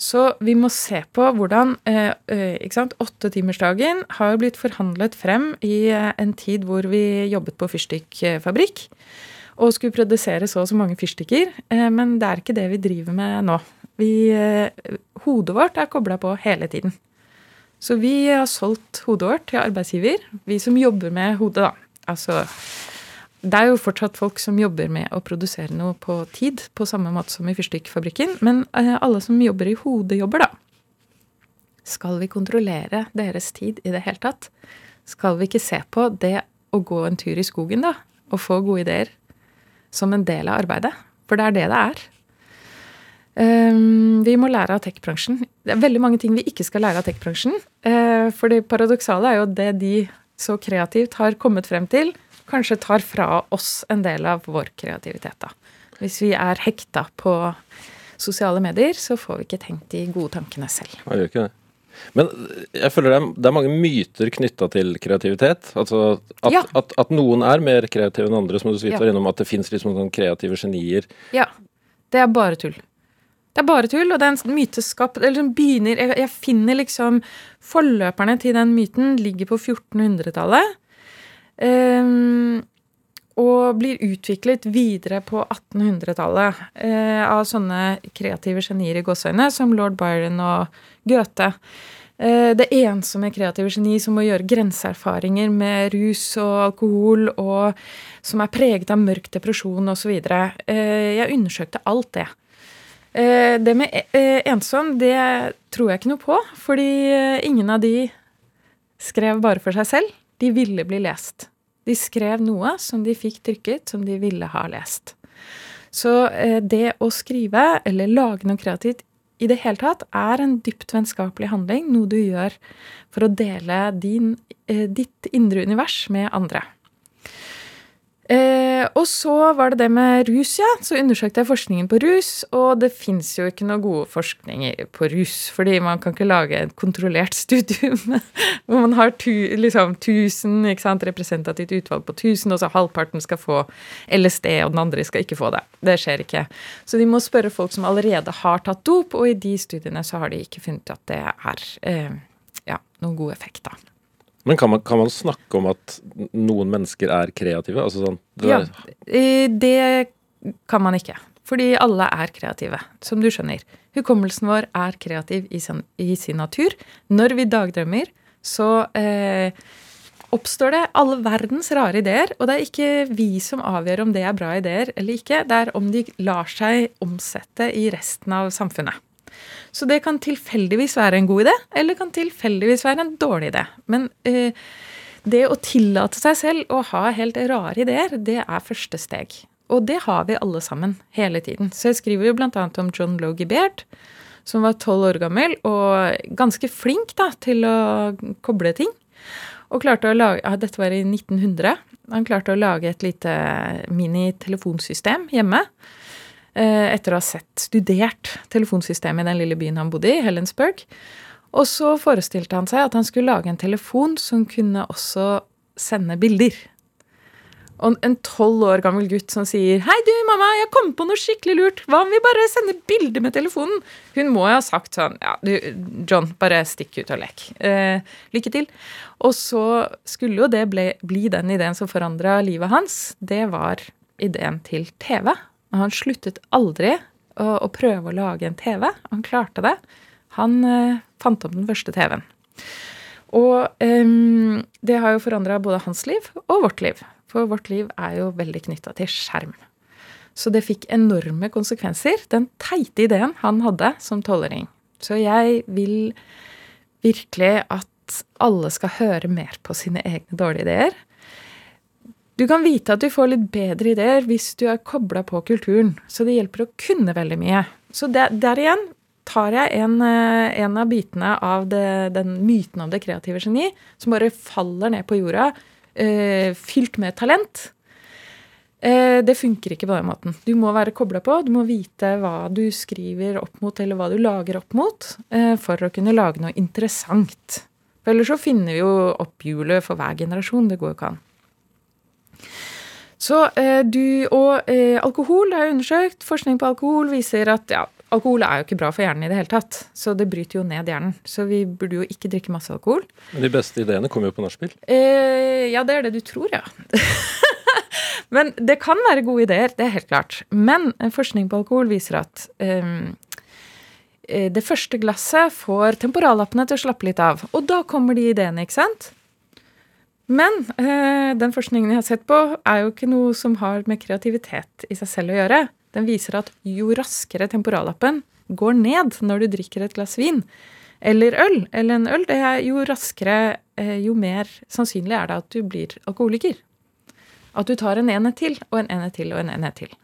Så vi må se på hvordan eh, eh, Åttetimersdagen har blitt forhandlet frem i en tid hvor vi jobbet på fyrstikkfabrikk og skulle produsere så og så mange fyrstikker. Men det er ikke det vi driver med nå. Vi, hodet vårt er kobla på hele tiden. Så vi har solgt hodet vårt til arbeidsgiver. Vi som jobber med hodet, da. Altså det er jo fortsatt folk som jobber med å produsere noe på tid, på samme måte som i fyrstikkfabrikken. Men eh, alle som jobber i hodejobber, da. Skal vi kontrollere deres tid i det hele tatt? Skal vi ikke se på det å gå en tur i skogen, da, og få gode ideer, som en del av arbeidet? For det er det det er. Um, vi må lære av tech-bransjen. Det er veldig mange ting vi ikke skal lære av tech-bransjen. Uh, for det paradoksale er jo det de så kreativt har kommet frem til, kanskje tar fra oss en del av vår kreativitet. da. Hvis vi er hekta på sosiale medier, så får vi ikke tenkt de gode tankene selv. Man gjør ikke det. Men jeg føler det er, det er mange myter knytta til kreativitet. Altså at, Ja. at, at noen er mer kreative enn andre, som du så vidt Ja. var innom, at det fins liksom sånn kreative genier. Ja. Det er bare tull. Det er bare tull, og det er en myteskapt eller som begynner, jeg, jeg finner liksom Forløperne til den myten ligger på 1400-tallet. Um, og blir utviklet videre på 1800-tallet uh, av sånne kreative genier i gåseøyne som lord Byron og Goethe. Uh, det ensomme kreative geni som må gjøre grenseerfaringer med rus og alkohol, og som er preget av mørk depresjon osv. Uh, jeg undersøkte alt det. Eh, det med eh, ensom, det tror jeg ikke noe på, fordi eh, ingen av de skrev bare for seg selv. De ville bli lest. De skrev noe som de fikk trykket, som de ville ha lest. Så det å skrive, eller lage noe kreativt i det hele tatt, er en dypt vennskapelig handling. Noe du gjør for å dele din, ditt indre univers med andre. Eh, og så var det det med rus, ja. Så undersøkte jeg forskningen på rus, og det fins jo ikke noe gode forskninger på rus, fordi man kan ikke lage et kontrollert studium hvor man har tu, liksom 1000 ikke sant, representativt utvalg på 1000, og så halvparten skal få LSD, og den andre skal ikke få det. Det skjer ikke. Så de må spørre folk som allerede har tatt dop, og i de studiene så har de ikke funnet at det er eh, ja, noen god effekt, da. Men kan man, kan man snakke om at noen mennesker er kreative? Altså sånn, det Ja, det kan man ikke. Fordi alle er kreative, som du skjønner. Hukommelsen vår er kreativ i sin, i sin natur. Når vi dagdrømmer, så eh, oppstår det alle verdens rare ideer. Og det er ikke vi som avgjør om det er bra ideer eller ikke. Det er om de lar seg omsette i resten av samfunnet. Så det kan tilfeldigvis være en god idé, eller kan tilfeldigvis være en dårlig idé. Men eh, det å tillate seg selv å ha helt rare ideer, det er første steg. Og det har vi alle sammen hele tiden. Så jeg skriver jo bl.a. om John Logie Baird, som var tolv år gammel og ganske flink da, til å koble ting. Og klarte å lage, ja, Dette var i 1900. Han klarte å lage et lite mini-telefonsystem hjemme. Eh, Etter å ha sett, studert telefonsystemet i den lille byen han bodde i, Helensburg. Og så forestilte han seg at han skulle lage en telefon som kunne også sende bilder. Og en tolv år gammel gutt som sier 'Hei, du, mamma, jeg kom på noe skikkelig lurt. Hva om vi bare sender bilder med telefonen?' Hun må jo ha sagt sånn 'Ja, du, John, bare stikk ut og lek. Eh, lykke til.' Og så skulle jo det bli, bli den ideen som forandra livet hans. Det var ideen til TV. Og han sluttet aldri å, å prøve å lage en TV. Han klarte det. Han eh, fant opp den første TV-en. Og eh, det har jo forandra både hans liv og vårt liv. For vårt liv er jo veldig knytta til skjerm. Så det fikk enorme konsekvenser, den teite ideen han hadde som tolvåring. Så jeg vil virkelig at alle skal høre mer på sine egne dårlige ideer. Du kan vite at du får litt bedre ideer hvis du er kobla på kulturen. Så det hjelper å kunne veldig mye. Så der, der igjen tar jeg en, eh, en av bitene av det, den myten om det kreative geni som bare faller ned på jorda, øh, fylt med talent. Eh, det funker ikke på den måten. Du må være kobla på, du må vite hva du skriver opp mot, eller hva du lager opp mot, for å kunne lage noe interessant. For ellers så finner vi jo opp hjulet for hver generasjon. Det går jo ikke an. Så eh, du Og eh, alkohol er undersøkt. Forskning på alkohol viser at ja, alkohol er jo ikke bra for hjernen i det hele tatt. Så det bryter jo ned hjernen. Så vi burde jo ikke drikke masse alkohol. Men de beste ideene kommer jo på nachspiel. Eh, ja, det er det du tror, ja. Men det kan være gode ideer, det er helt klart. Men eh, forskning på alkohol viser at eh, det første glasset får temporallappene til å slappe litt av. Og da kommer de ideene, ikke sant? Men eh, den forskningen jeg har sett på, er jo ikke noe som har med kreativitet i seg selv å gjøre. Den viser at jo raskere temporallappen går ned når du drikker et glass vin eller øl, eller en øl, jo raskere, eh, jo mer sannsynlig er det at du blir alkoholiker. At du tar en enhet til, og en enhet til, og en enhet til.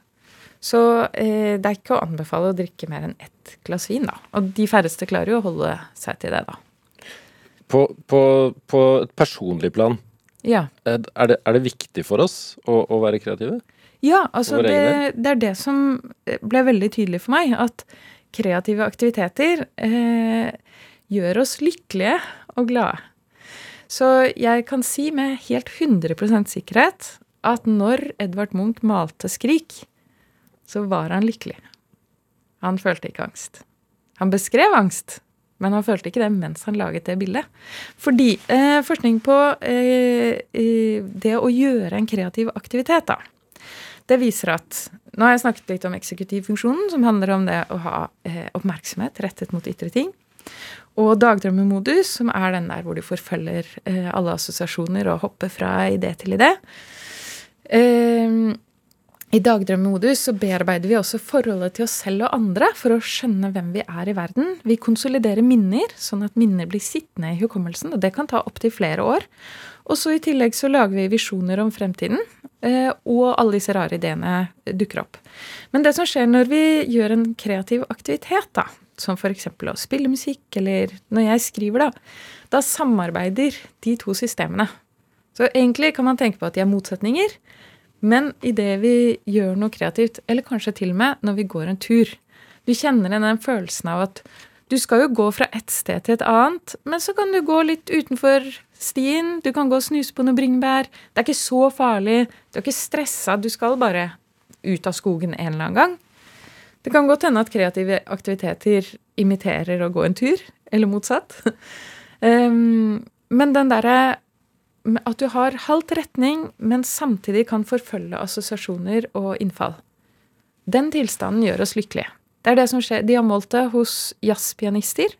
Så eh, det er ikke å anbefale å drikke mer enn ett glass vin, da. Og de færreste klarer jo å holde seg til det, da. På, på, på et personlig plan, Ja. er det, er det viktig for oss å, å være kreative? Ja, altså det, det er det som ble veldig tydelig for meg. At kreative aktiviteter eh, gjør oss lykkelige og glade. Så jeg kan si med helt 100% sikkerhet at når Edvard Munch malte 'Skrik', så var han lykkelig. Han følte ikke angst. Han beskrev angst, men han følte ikke det mens han laget det bildet. Fordi eh, forskning på eh, det å gjøre en kreativ aktivitet, da, det viser at Nå har jeg snakket litt om eksekutivfunksjonen, som handler om det å ha eh, oppmerksomhet rettet mot ytre ting. Og dagdrømmemodus, som er den der hvor du forfølger eh, alle assosiasjoner og hopper fra idé til idé. Eh, I dagdrømmemodus så bearbeider vi også forholdet til oss selv og andre for å skjønne hvem vi er i verden. Vi konsoliderer minner, sånn at minner blir sittende i hukommelsen. Og det kan ta opptil flere år. Og så i tillegg så lager vi visjoner om fremtiden. eh, Og alle disse rare ideene dukker opp. Men det som skjer når vi gjør en kreativ aktivitet, da, som f.eks. å spille musikk, eller når jeg skriver, da, da samarbeider de to systemene. Så egentlig kan man tenke på at de er motsetninger. Men idet vi gjør noe kreativt, eller kanskje til og med når vi går en tur Du kjenner igjen den følelsen av at du skal jo gå fra et sted til et annet, men så kan du gå litt utenfor stien. Du kan gå og snuse på noen bringebær. Det er ikke så farlig. Du er ikke stressa. Du skal bare ut av skogen en eller annen gang. Det kan godt hende at kreative aktiviteter imiterer å gå en tur, eller motsatt. Um, men den derre at du har halvt retning, men samtidig kan forfølge assosiasjoner og innfall. Den tilstanden gjør oss lykkelige. Det er det som skjer. De har målt det hos jazzpianister.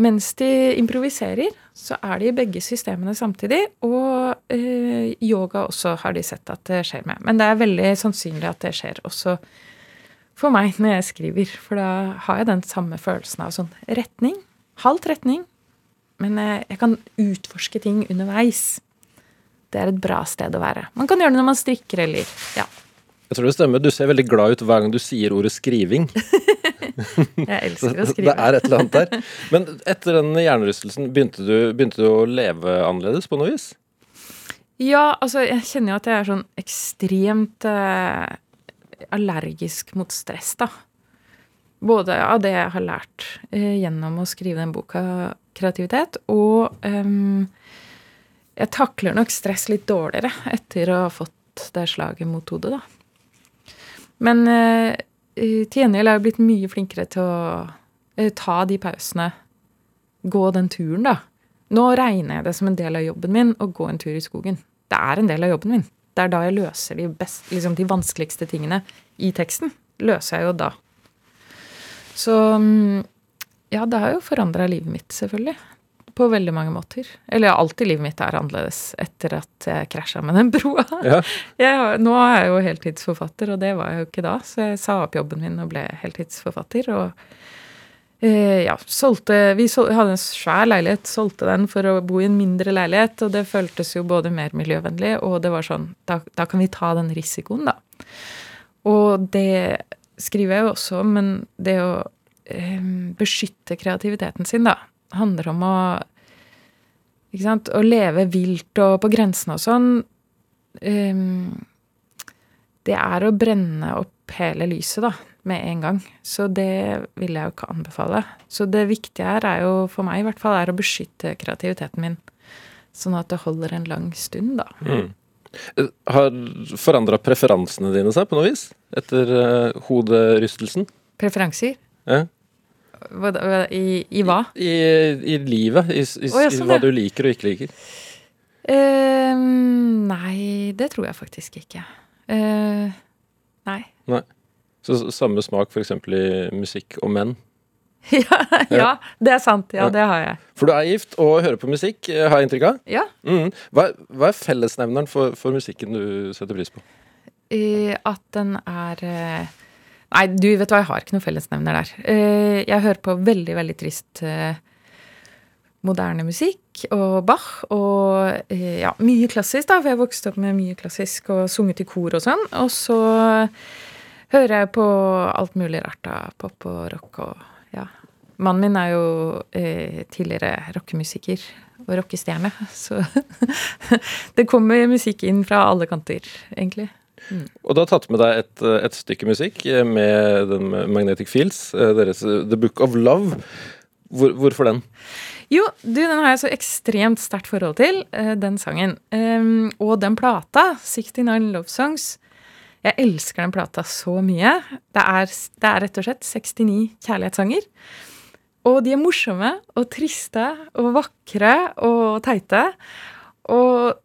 Mens de improviserer, så er de i begge systemene samtidig. Og eh, yoga også har de sett at det skjer med. Men det er veldig sannsynlig at det skjer også for meg når jeg skriver. For da har jeg den samme følelsen av sånn retning. Halvt retning. Men eh, jeg kan utforske ting underveis. Det er et bra sted å være. Man kan gjøre det når man strikker eller ja. Jeg tror det stemmer. Du ser veldig glad ut hver gang du sier ordet skriving. Jeg elsker å skrive. Det er et eller annet der. Men etter den hjernerystelsen, begynte du, begynte du å leve annerledes på noe vis? Ja, altså, jeg kjenner jo at jeg er sånn ekstremt eh, allergisk mot stress, da. Både av det jeg har lært eh, gjennom å skrive den boka 'Kreativitet', og um, jeg takler nok stress litt dårligere etter å ha fått det slaget mot hodet, da. Men uh, til gjengjeld er jeg blitt mye flinkere til å uh, ta de pausene. Gå den turen, da. Nå regner jeg det som en del av jobben min å gå en tur i skogen. Det er en del av jobben min. Det er da jeg løser de, best, liksom de vanskeligste tingene i teksten. Løser jeg jo da. Så mm, ja, det har jo forandra livet mitt, selvfølgelig. På veldig mange måter. Eller ja, alltid livet mitt er annerledes etter at jeg krasja med den broa. Ja. Jeg, nå er jeg jo heltidsforfatter, og det var jeg jo ikke da. Så jeg sa opp jobben min og ble heltidsforfatter. Og eh, ja, solgte Vi sol, hadde en svær leilighet, solgte den for å bo i en mindre leilighet. Og det føltes jo både mer miljøvennlig, og det var sånn Da, da kan vi ta den risikoen, da. Og det skriver jeg jo også om, men det å beskytte kreativiteten sin, da, handler om å ikke sant, Å leve vilt og på grensene og sånn. ehm, det er å brenne opp hele lyset, da, med en gang. Så det vil jeg jo ikke anbefale. Så det viktige her er jo, for meg i hvert fall, er å beskytte kreativiteten min. Sånn at det holder en lang stund, da. Mm. Har forandra preferansene dine seg på noe vis? Etter uh, hoderystelsen? Preferanser? Ja. I, I hva? I, I livet? I, i, oh, ja, sånn, hva ja. du liker og ikke liker? Uh, nei, det tror jeg faktisk ikke. Uh, nei. Så Samme smak f.eks. i musikk og menn? ja, ja, det er sant. Ja, det har jeg. For du er gift og hører på musikk, eh, har jeg inntrykk av? Ja. Mm. Hva, hva er fellesnevneren for, for musikken du setter pris på? Eh, at den er eh, Nei, du vet hva, jeg har ikke noen fellesnevner der. Eh, jeg hører på veldig, veldig trist eh, moderne musikk og Bach og eh, ja, mye klassisk, da, for jeg vokste opp med mye klassisk og sunget i kor og sånn. Og så hører jeg på alt mulig rart av pop og rock og ja. Mannen min er jo eh, tidligere rockemusiker og rockestjerne, så det kommer musikk inn fra alle kanter, egentlig. Mm. Og du har tatt med deg et, et stykke musikk eh, med den Magnetic Fields, eh, deres eh, The Book of Love. Hvor, hvorfor den? Jo, du, den har jeg så ekstremt sterkt forhold til, den sangen. Um, og den plata, 69 Love Songs, jeg elsker den plata så mye. Det er, det er rett og slett 69 kjærlighetssanger. Og de er morsomme og triste og vakre og teite. Og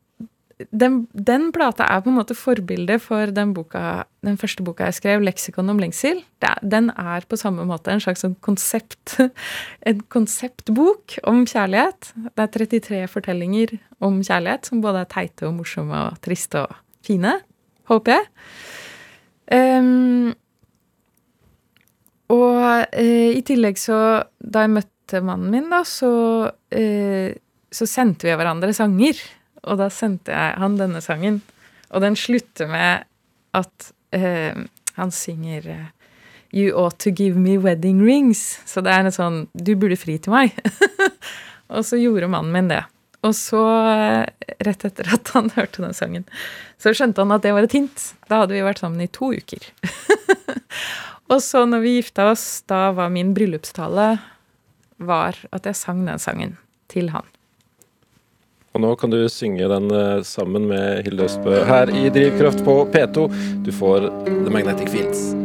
den, den, plata er på en måte forbildet for den, boka, den første boka jeg skrev, 'Leksikon om lengsel'. Den er på samme måte en slags sånn konsept, en konseptbok om kjærlighet. Det er 33 fortellinger om kjærlighet som både er teite og morsomme og triste og fine, håper jeg. Um, og uh, i tillegg så Da jeg møtte mannen min, da, så, uh, så sendte vi hverandre sanger. Og da sendte jeg han denne sangen. Og den slutter med at eh, han synger eh, You ought to give me wedding rings. Så det er en sånn Du burde fri til meg. og så gjorde mannen min det. Og så, eh, rett etter at han hørte den sangen, så skjønte han at det var et hint. Da hadde vi vært sammen i to uker. Og så når vi gifta oss, da var min bryllupstale var at jeg sang den sangen til han. Og nå kan du synge den eh, sammen med Hilde Østbø her i Drivkraft på P2. Du får The Magnetic Fields.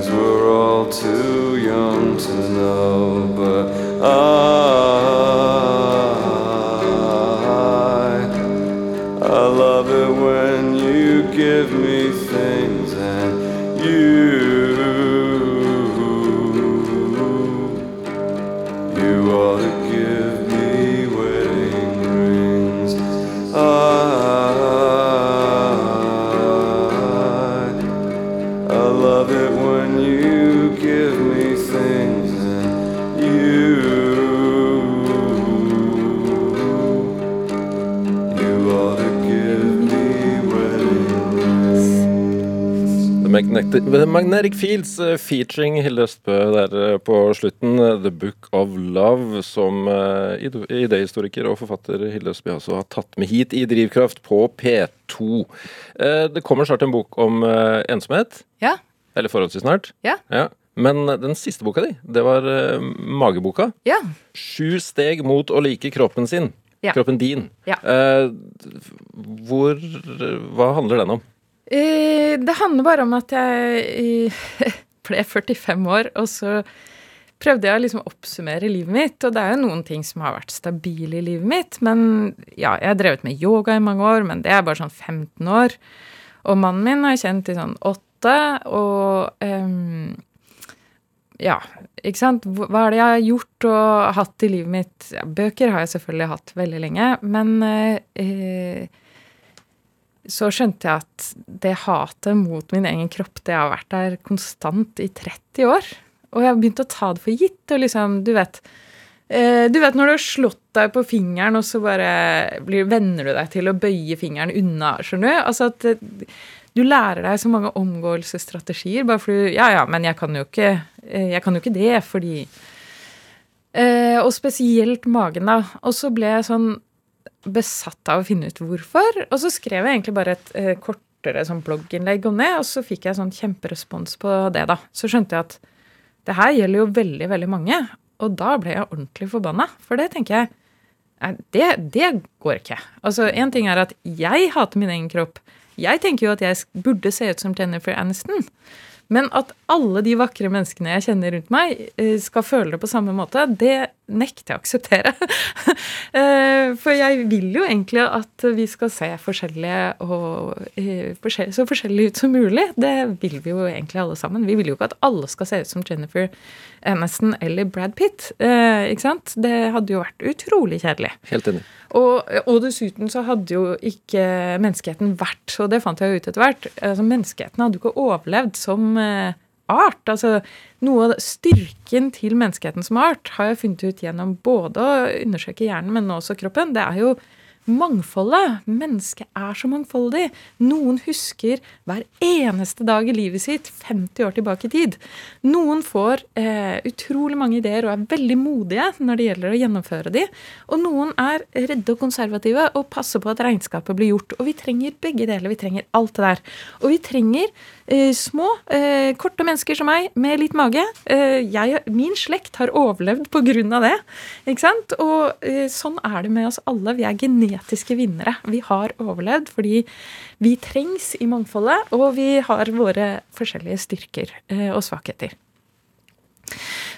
Things we're all too young to know. But I, Magnetic Fields uh, featuring Hilde Østbø der uh, på slutten. Uh, The Book of Love, som idéhistoriker og forfatter Hilde Østbø også har tatt med hit i Drivkraft på P2. Det kommer snart en bok om ensomhet. Ja. Eller forholdsvis snart. Ja. ja. Men den siste boka di, det var mageboka. Ja. Sju steg mot å like kroppen sin. Ja. Kroppen din. Ja. Hvor Hva handler den om? Eh, det handler bare om at jeg ble 45 år, og så prøvde jeg å liksom oppsummere livet mitt. Og det er jo noen ting som har vært stabile i livet mitt. Men ja, jeg har drevet med yoga i mange år, men det er bare sånn 15 år. Og mannen min har jeg kjent i sånn åtte. Og um, ja, ikke sant. Hva er det jeg har gjort og hatt i livet mitt? Ja, bøker har jeg selvfølgelig hatt veldig lenge, men eh, så skjønte jeg at det hatet mot min egen kropp, det har vært der konstant i 30 år. Og jeg har begynt å ta det for gitt. Og liksom, du vet eh, Du vet når du har slått deg på fingeren, og så bare blir, venner du deg til å bøye fingeren unna, skjønner du? Altså at eh, du lærer deg så mange omgåelsesstrategier bare fordi Ja, ja, men jeg kan jo ikke, eh, jeg kan jo ikke det fordi Og spesielt magen, da. Og så ble jeg sånn besatt av å finne ut hvorfor. Og så skrev jeg egentlig bare et eh, kortere sånn blogginnlegg om det, og så fikk jeg sånn kjemperespons på det, da. Så skjønte jeg at det her gjelder jo veldig, veldig mange. Og da ble jeg ordentlig forbanna. For det tenker jeg det, det går ikke. Altså, Én ting er at jeg hater min egen kropp. Jeg tenker jo at jeg burde se ut som Jennifer Aniston. Men at alle de vakre menneskene jeg kjenner rundt meg, eh, skal føle det på samme måte, det nekter jeg å akseptere. Eh, for jeg vil jo egentlig at vi skal se forskjellige og eh, så forskjellige ut som mulig. Det vil vi jo egentlig alle sammen. Vi vil jo ikke at alle skal se ut som Jennifer Aniston eller Brad Pitt. Ikke sant? Det hadde jo vært utrolig kjedelig. Helt enig. Og, og, dessuten så hadde jo ikke menneskeheten vært, og det fant jeg jo ut etter hvert altså Menneskeheten hadde jo ikke overlevd som eh, art. Altså noe av styrken til menneskeheten som art har jeg funnet ut gjennom både å undersøke hjernen, men også kroppen. Det er jo mangfoldet. Mennesket er så mangfoldig. Noen husker hver eneste dag i livet sitt 50 år tilbake i tid. Noen får eh, utrolig mange ideer og er veldig modige når det gjelder å gjennomføre de. Og noen er redde og konservative og passer på at regnskapet blir gjort. Og vi trenger begge deler. Vi trenger alt det der. Og vi trenger små, eh, korte mennesker som meg med litt mage. Eh, jeg, min slekt har overlevd på grunn av det. Ikke sant? Og eh, sånn er det med oss alle. Vi er genetiske vinnere. Vi har overlevd fordi vi trengs i mangfoldet, og vi har våre forskjellige styrker eh, og svakheter.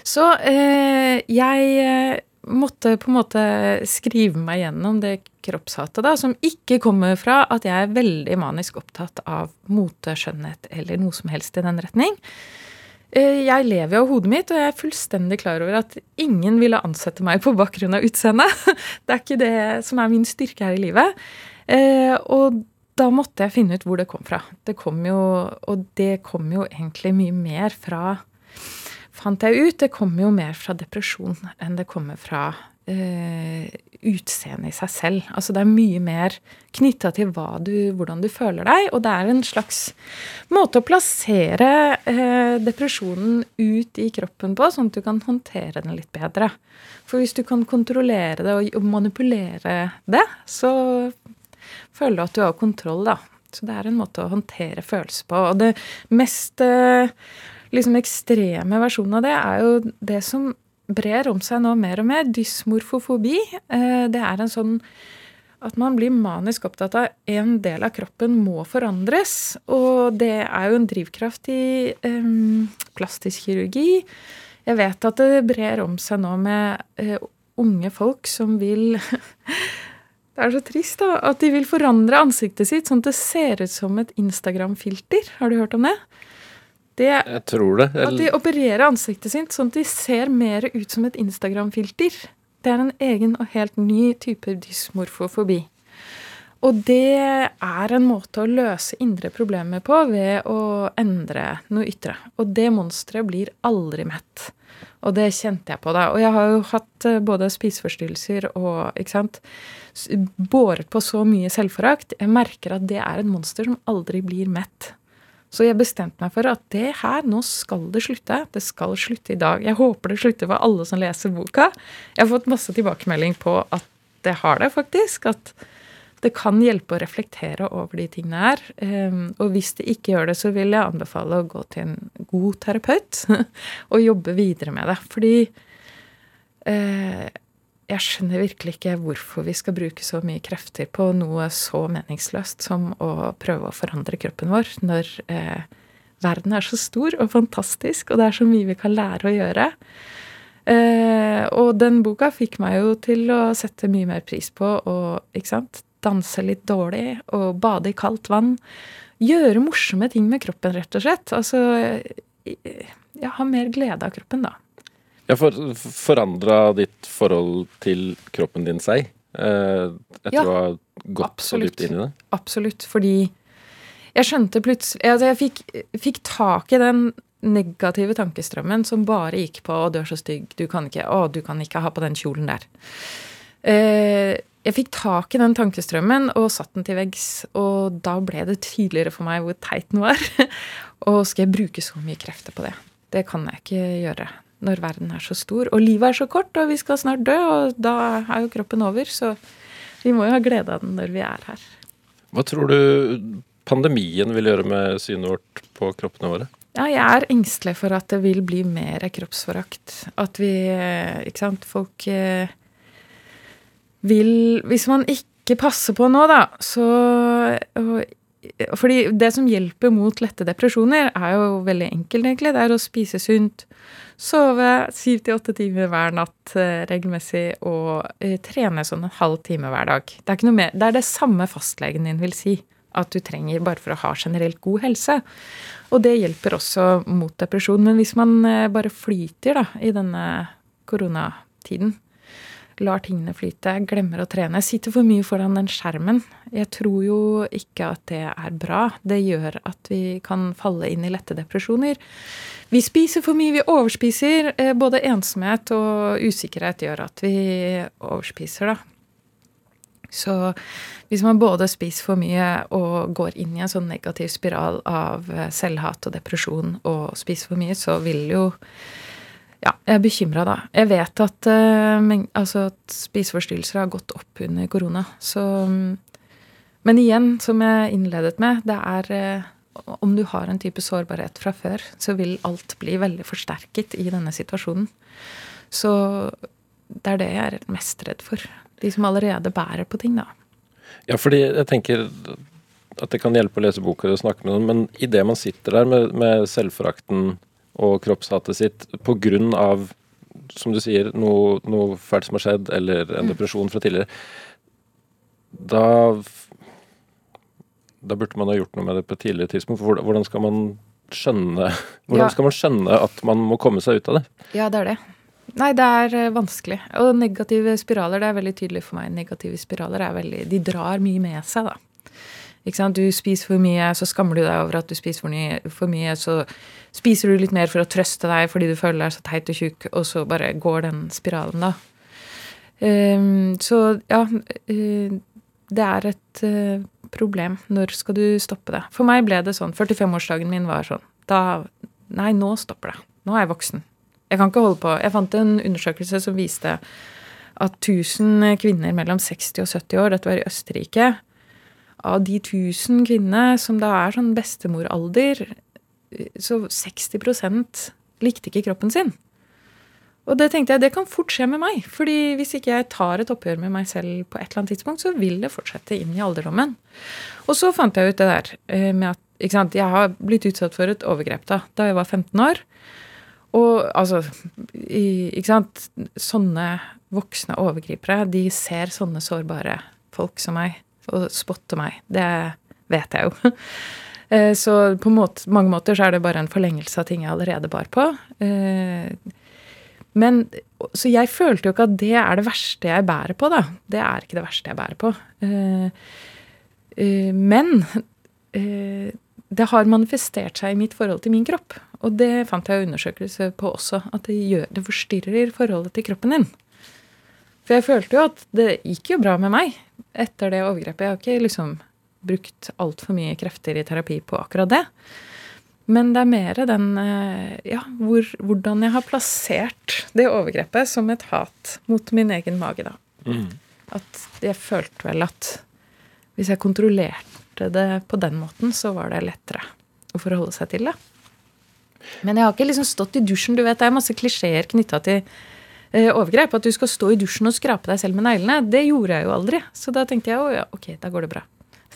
Så eh, jeg eh, måtte på en måte skrive meg gjennom det kroppshatet, da, som ikke kommer fra at jeg er veldig manisk opptatt av mote, skjønnhet eller noe som helst i den retning. Eh, jeg lever av hodet mitt, og jeg er fullstendig klar over at ingen ville ansette meg på bakgrunn av utseendet. Det er ikke det som er min styrke her i livet. Eh, og da måtte jeg finne ut hvor det kom fra. Det kom jo, og det kom jo egentlig mye mer fra Fant jeg ut. Det kommer jo mer fra depresjon enn det kommer fra uh, utseendet i seg selv. Altså det er mye mer knytta til du, hvordan du føler deg. Og det er en slags måte å plassere uh, depresjonen ut i kroppen på, sånn at du kan håndtere den litt bedre. For hvis du kan kontrollere det og, manipulere det, så føler du at du har kontroll, da. Så det er en måte å håndtere følelser på. Og det mest uh, liksom ekstreme versjonen av det er jo det som brer om seg nå mer og mer. Dysmorfofobi. Eh, det er en sånn at man blir manisk opptatt av en del av kroppen må forandres. Og det er jo en drivkraft i um, plastisk kirurgi. Jeg vet at det brer om seg nå med uh, unge folk som vil Det er så trist, da. At de vil forandre ansiktet sitt sånn at det ser ut som et Instagram-filter. Har du hørt om det? Det, jeg tror det. At de opererer ansiktet sitt sånn at de ser mer ut som et Instagram-filter. Det er en egen og helt ny type dysmorfofobi. Og det er en måte å løse indre problemer på ved å endre noe ytre. Og det monsteret blir aldri mett. Og det kjente jeg på da. Og jeg har jo hatt eh, både spiseforstyrrelser og ikke sant, båret på så mye selvforakt. Jeg merker at det er et monster som aldri blir mett. Så jeg bestemte meg for at det her, nå skal det slutte. Det skal slutte i dag. Jeg håper det slutter for alle som leser boka. Jeg har fått masse tilbakemelding på at det har det, faktisk. At det kan hjelpe å reflektere over de tingene her. Ehm, og hvis det ikke gjør det, så vil jeg anbefale å gå til en god terapeut og jobbe videre med det. Fordi eh, jeg skjønner virkelig ikke hvorfor vi skal bruke så mye krefter på noe så meningsløst som å prøve å forandre kroppen vår, når eh, verden er så stor og fantastisk, og det er så mye vi kan lære å gjøre. Eh, og den boka fikk meg jo til å sette mye mer pris på å danse litt dårlig og bade i kaldt vann. Gjøre morsomme ting med kroppen, rett og slett. Altså Jeg har mer glede av kroppen, da. Ja, for, Forandra ditt forhold til kroppen din seg? Eh, etter ja, å ha gått absolutt. så dypt inn i det? Absolutt. Fordi jeg skjønte plutselig altså Jeg fikk, fikk tak i den negative tankestrømmen som bare gikk på 'Å, du er så stygg. Du kan ikke Å, du kan ikke ha på den kjolen der'. Eh, jeg fikk tak i den tankestrømmen og satt den til veggs. Og da ble det tydeligere for meg hvor teit den var. og skal jeg bruke så mye krefter på det? Det kan jeg ikke gjøre når verden er så stor. Og livet er så kort, og vi skal snart dø, og da er jo kroppen over. Så vi må jo ha glede av den når vi er her. Hva tror du pandemien vil gjøre med synet vårt på kroppene våre? Ja, jeg er engstelig for at det vil bli mer kroppsforakt. At vi Ikke sant. Folk eh, vil Hvis man ikke passer på nå, da, så fordi det som hjelper mot lette depresjoner, er jo veldig enkelt, egentlig. Det er å spise sunt, sove syv til åtte timer hver natt eh, regelmessig og eh, trene sånn en halv time hver dag. Det er, mer, det er det samme fastlegen din vil si at du trenger bare for å ha generelt god helse. Og det hjelper også mot depresjon. Men hvis man eh, bare flyter da, i denne koronatiden, lar tingene flyte, glemmer å trene, sitter for mye foran den skjermen Jeg tror jo ikke at det er bra. Det gjør at vi kan falle inn i lette depresjoner. Vi spiser for mye, vi overspiser. Eh, både ensomhet og usikkerhet gjør at vi overspiser, da. Så hvis man både spiser for mye og går inn i en sånn negativ spiral av eh, selvhat og depresjon og spiser for mye, så vil jo Ja, jeg er bekymra da. Jeg vet at, uh, altså at spiseforstyrrelser har gått opp under korona. Så Men igjen, som jeg innledet med, det er uh, om du har en type sårbarhet fra før, så vil alt bli veldig forsterket i denne situasjonen. Så det er det jeg er mest redd for de som allerede bærer på ting, da. Ja, fordi jeg tenker at det kan hjelpe å lese boker og snakke med noen, men idet man sitter der med, med selvforakten og kroppshatet sitt av, som du sier, noe, noe fælt som har skjedd, eller en mm. depresjon fra tidligere, da da burde man ha gjort noe med det på et tidligere tidspunkt. Hvordan skal man skjønne, hvordan ja. skal man skjønne at man må komme seg ut av det? Ja, det er det. Nei, det er eh, vanskelig. Og negative spiraler, det er veldig tydelig for meg. Negative spiraler er veldig De drar mye med seg, da. Du spiser for mye, så skammer du deg over at du spiser for mye. Så spiser du litt mer for å trøste deg fordi du føler deg så teit og tjukk, og så bare går den spiralen, da. Um, så ja uh, Det er et uh, problem. Når skal du stoppe det? For meg ble det sånn. 45-årsdagen min var sånn. Da Nei, nå stopper det. Nå er jeg voksen. Jeg kan ikke holde på. Jeg fant en undersøkelse som viste at 1000 kvinner mellom 60 og 70 år, dette var i Østerrike Av de 1000 kvinnene som da er sånn bestemoralder, så 60% likte ikke kroppen sin. Og det tenkte jeg, det kan fort skje med meg. fordi hvis ikke jeg tar et oppgjør med meg selv på et eller annet tidspunkt, så vil det fortsette inn i alderdommen. Og så fant jeg ut det der eh, med at ikke sant, jeg har blitt utsatt for et overgrep da, da jeg var 15 år. Og altså Ikke sant. Sånne voksne overgripere, de ser sånne sårbare folk som meg og spotte meg. Det vet jeg jo. Eh, så på måte, mange måter så er det bare en forlengelse av ting jeg allerede bar på. Eh, men, Så jeg følte jo ikke at det er det verste jeg bærer på, da. Det er ikke det verste jeg bærer på. Eh, men det har manifestert seg i mitt forhold til min kropp. Og det fant jeg undersøkelse på også, at det, gjør, det forstyrrer forholdet til kroppen din. For jeg følte jo at det gikk jo bra med meg etter det overgrepet. Jeg har ikke liksom brukt altfor mye krefter i terapi på akkurat det. Men det er mer den eh, Ja, hvor, hvordan jeg har plassert det overgrepet som et hat mot min egen mage, da. Mm. At jeg følte vel at hvis jeg kontrollerte det på den måten, så var det lettere å forholde seg til det. Men jeg har ikke liksom stått i dusjen. Du vet, Det er masse klisjeer knytta til overgrep. At du skal stå i dusjen og skrape deg selv med neglene. Det gjorde jeg jo aldri. Så da tenkte jeg å ja, ok, da går det bra.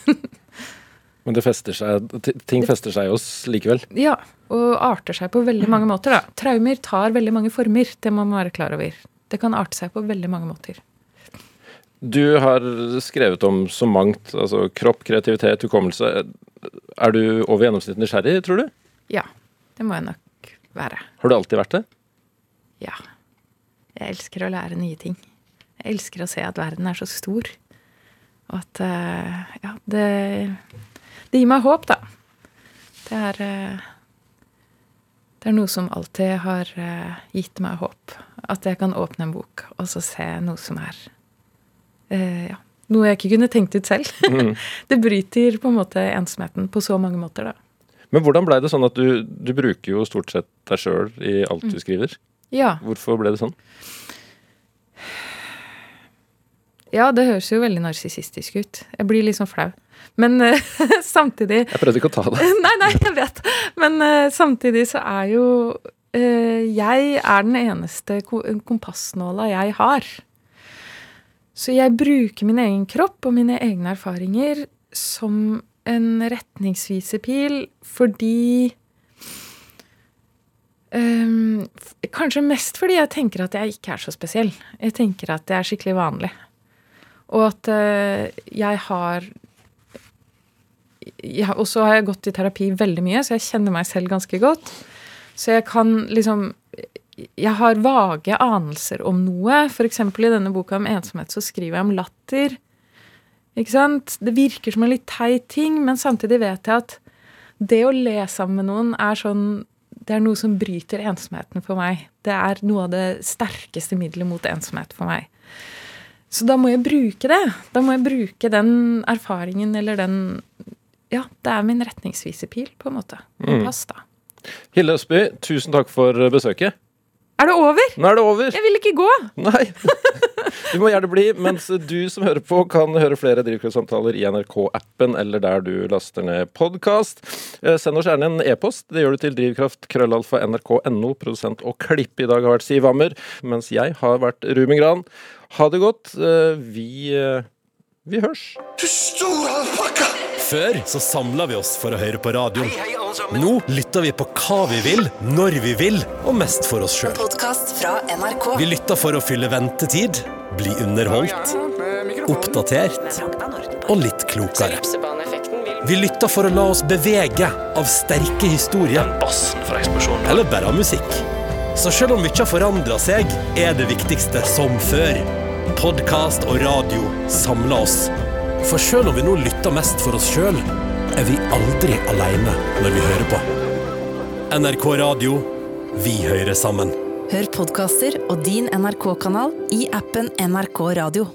Men det fester seg, ting fester seg i oss likevel? Ja, og arter seg på veldig mange måter. da. Traumer tar veldig mange former, det må man være klar over. Det kan arte seg på veldig mange måter. Du har skrevet om så mangt, altså kropp, kreativitet, hukommelse. Er du over gjennomsnittet nysgjerrig, tror du? Ja, det må jeg nok være. Har du alltid vært det? Ja. Jeg elsker å lære nye ting. Jeg elsker å se at verden er så stor. Og at uh, Ja, det, det, gir meg håp, da. Det er uh, Det er noe som alltid har uh, gitt meg håp. At jeg kan åpne en bok og så se noe som er ja, noe jeg ikke kunne tenkt ut selv. Mm. det bryter på en måte ensomheten på så mange måter, da. Men hvordan blei det sånn at du, du, bruker jo stort sett deg sjøl i alt mm. du skriver? Ja. Hvorfor ble det sånn? Ja, det høres jo veldig narsissistisk ut. Jeg blir sånn flau. Men uh, samtidig Jeg prøvde ikke å ta det. nei, nei, jeg vet. Men uh, samtidig så er jo uh, Jeg er den eneste kompassnåla jeg har. Så jeg bruker min egen kropp og mine egne erfaringer som en retningsvisepil fordi um, Kanskje mest fordi jeg tenker at jeg ikke er så spesiell. Jeg tenker at jeg er skikkelig vanlig. Og at uh, jeg har Og så har jeg gått i terapi veldig mye, så jeg kjenner meg selv ganske godt. Så jeg kan liksom Jeg har vage anelser om noe. F.eks. i denne boka om ensomhet så skriver jeg om latter. Ikke sant? Det virker som en litt teit ting, men samtidig vet jeg at det å le sammen med noen er sånn det er noe som bryter ensomheten for meg. Det er noe av det sterkeste middelet mot ensomhet for meg. Så da må jeg bruke det. Da må jeg bruke den erfaringen eller den Ja, det er min retningsvisepil, på en måte. Mm. Pass, da. Hilde Østby, tusen takk for besøket. Er det over? Nå er det over. Jeg vil ikke gå. Nei. Du må gjerne bli, mens du som hører på, kan høre flere Drivkraftsamtaler i NRK-appen eller der du laster ned podkast. Eh, send oss gjerne en e-post. Det gjør du til drivkraft.krøllalfa.nrk.no. Produsent og klipp i dag har vært Siv Hammer, mens jeg har vært Ruben Gran. Ha det godt. Eh, vi, eh, vi hørs. Du stor alpakka! Før så samla vi oss for å høre på radio. Nå lytter vi på hva vi vil, når vi vil, og mest for oss sjøl. Vi lytter for å fylle ventetid, bli underholdt, oppdatert og litt klokere. Vi lytter for å la oss bevege av sterke historier. Eller bare av musikk. Så selv om mye har forandra seg, er det viktigste som før. Podkast og radio samler oss. For selv om vi nå lytter mest for oss sjøl, er vi aldri aleine når vi hører på. NRK Radio vi hører sammen. Hør podkaster og din NRK-kanal i appen NRK Radio.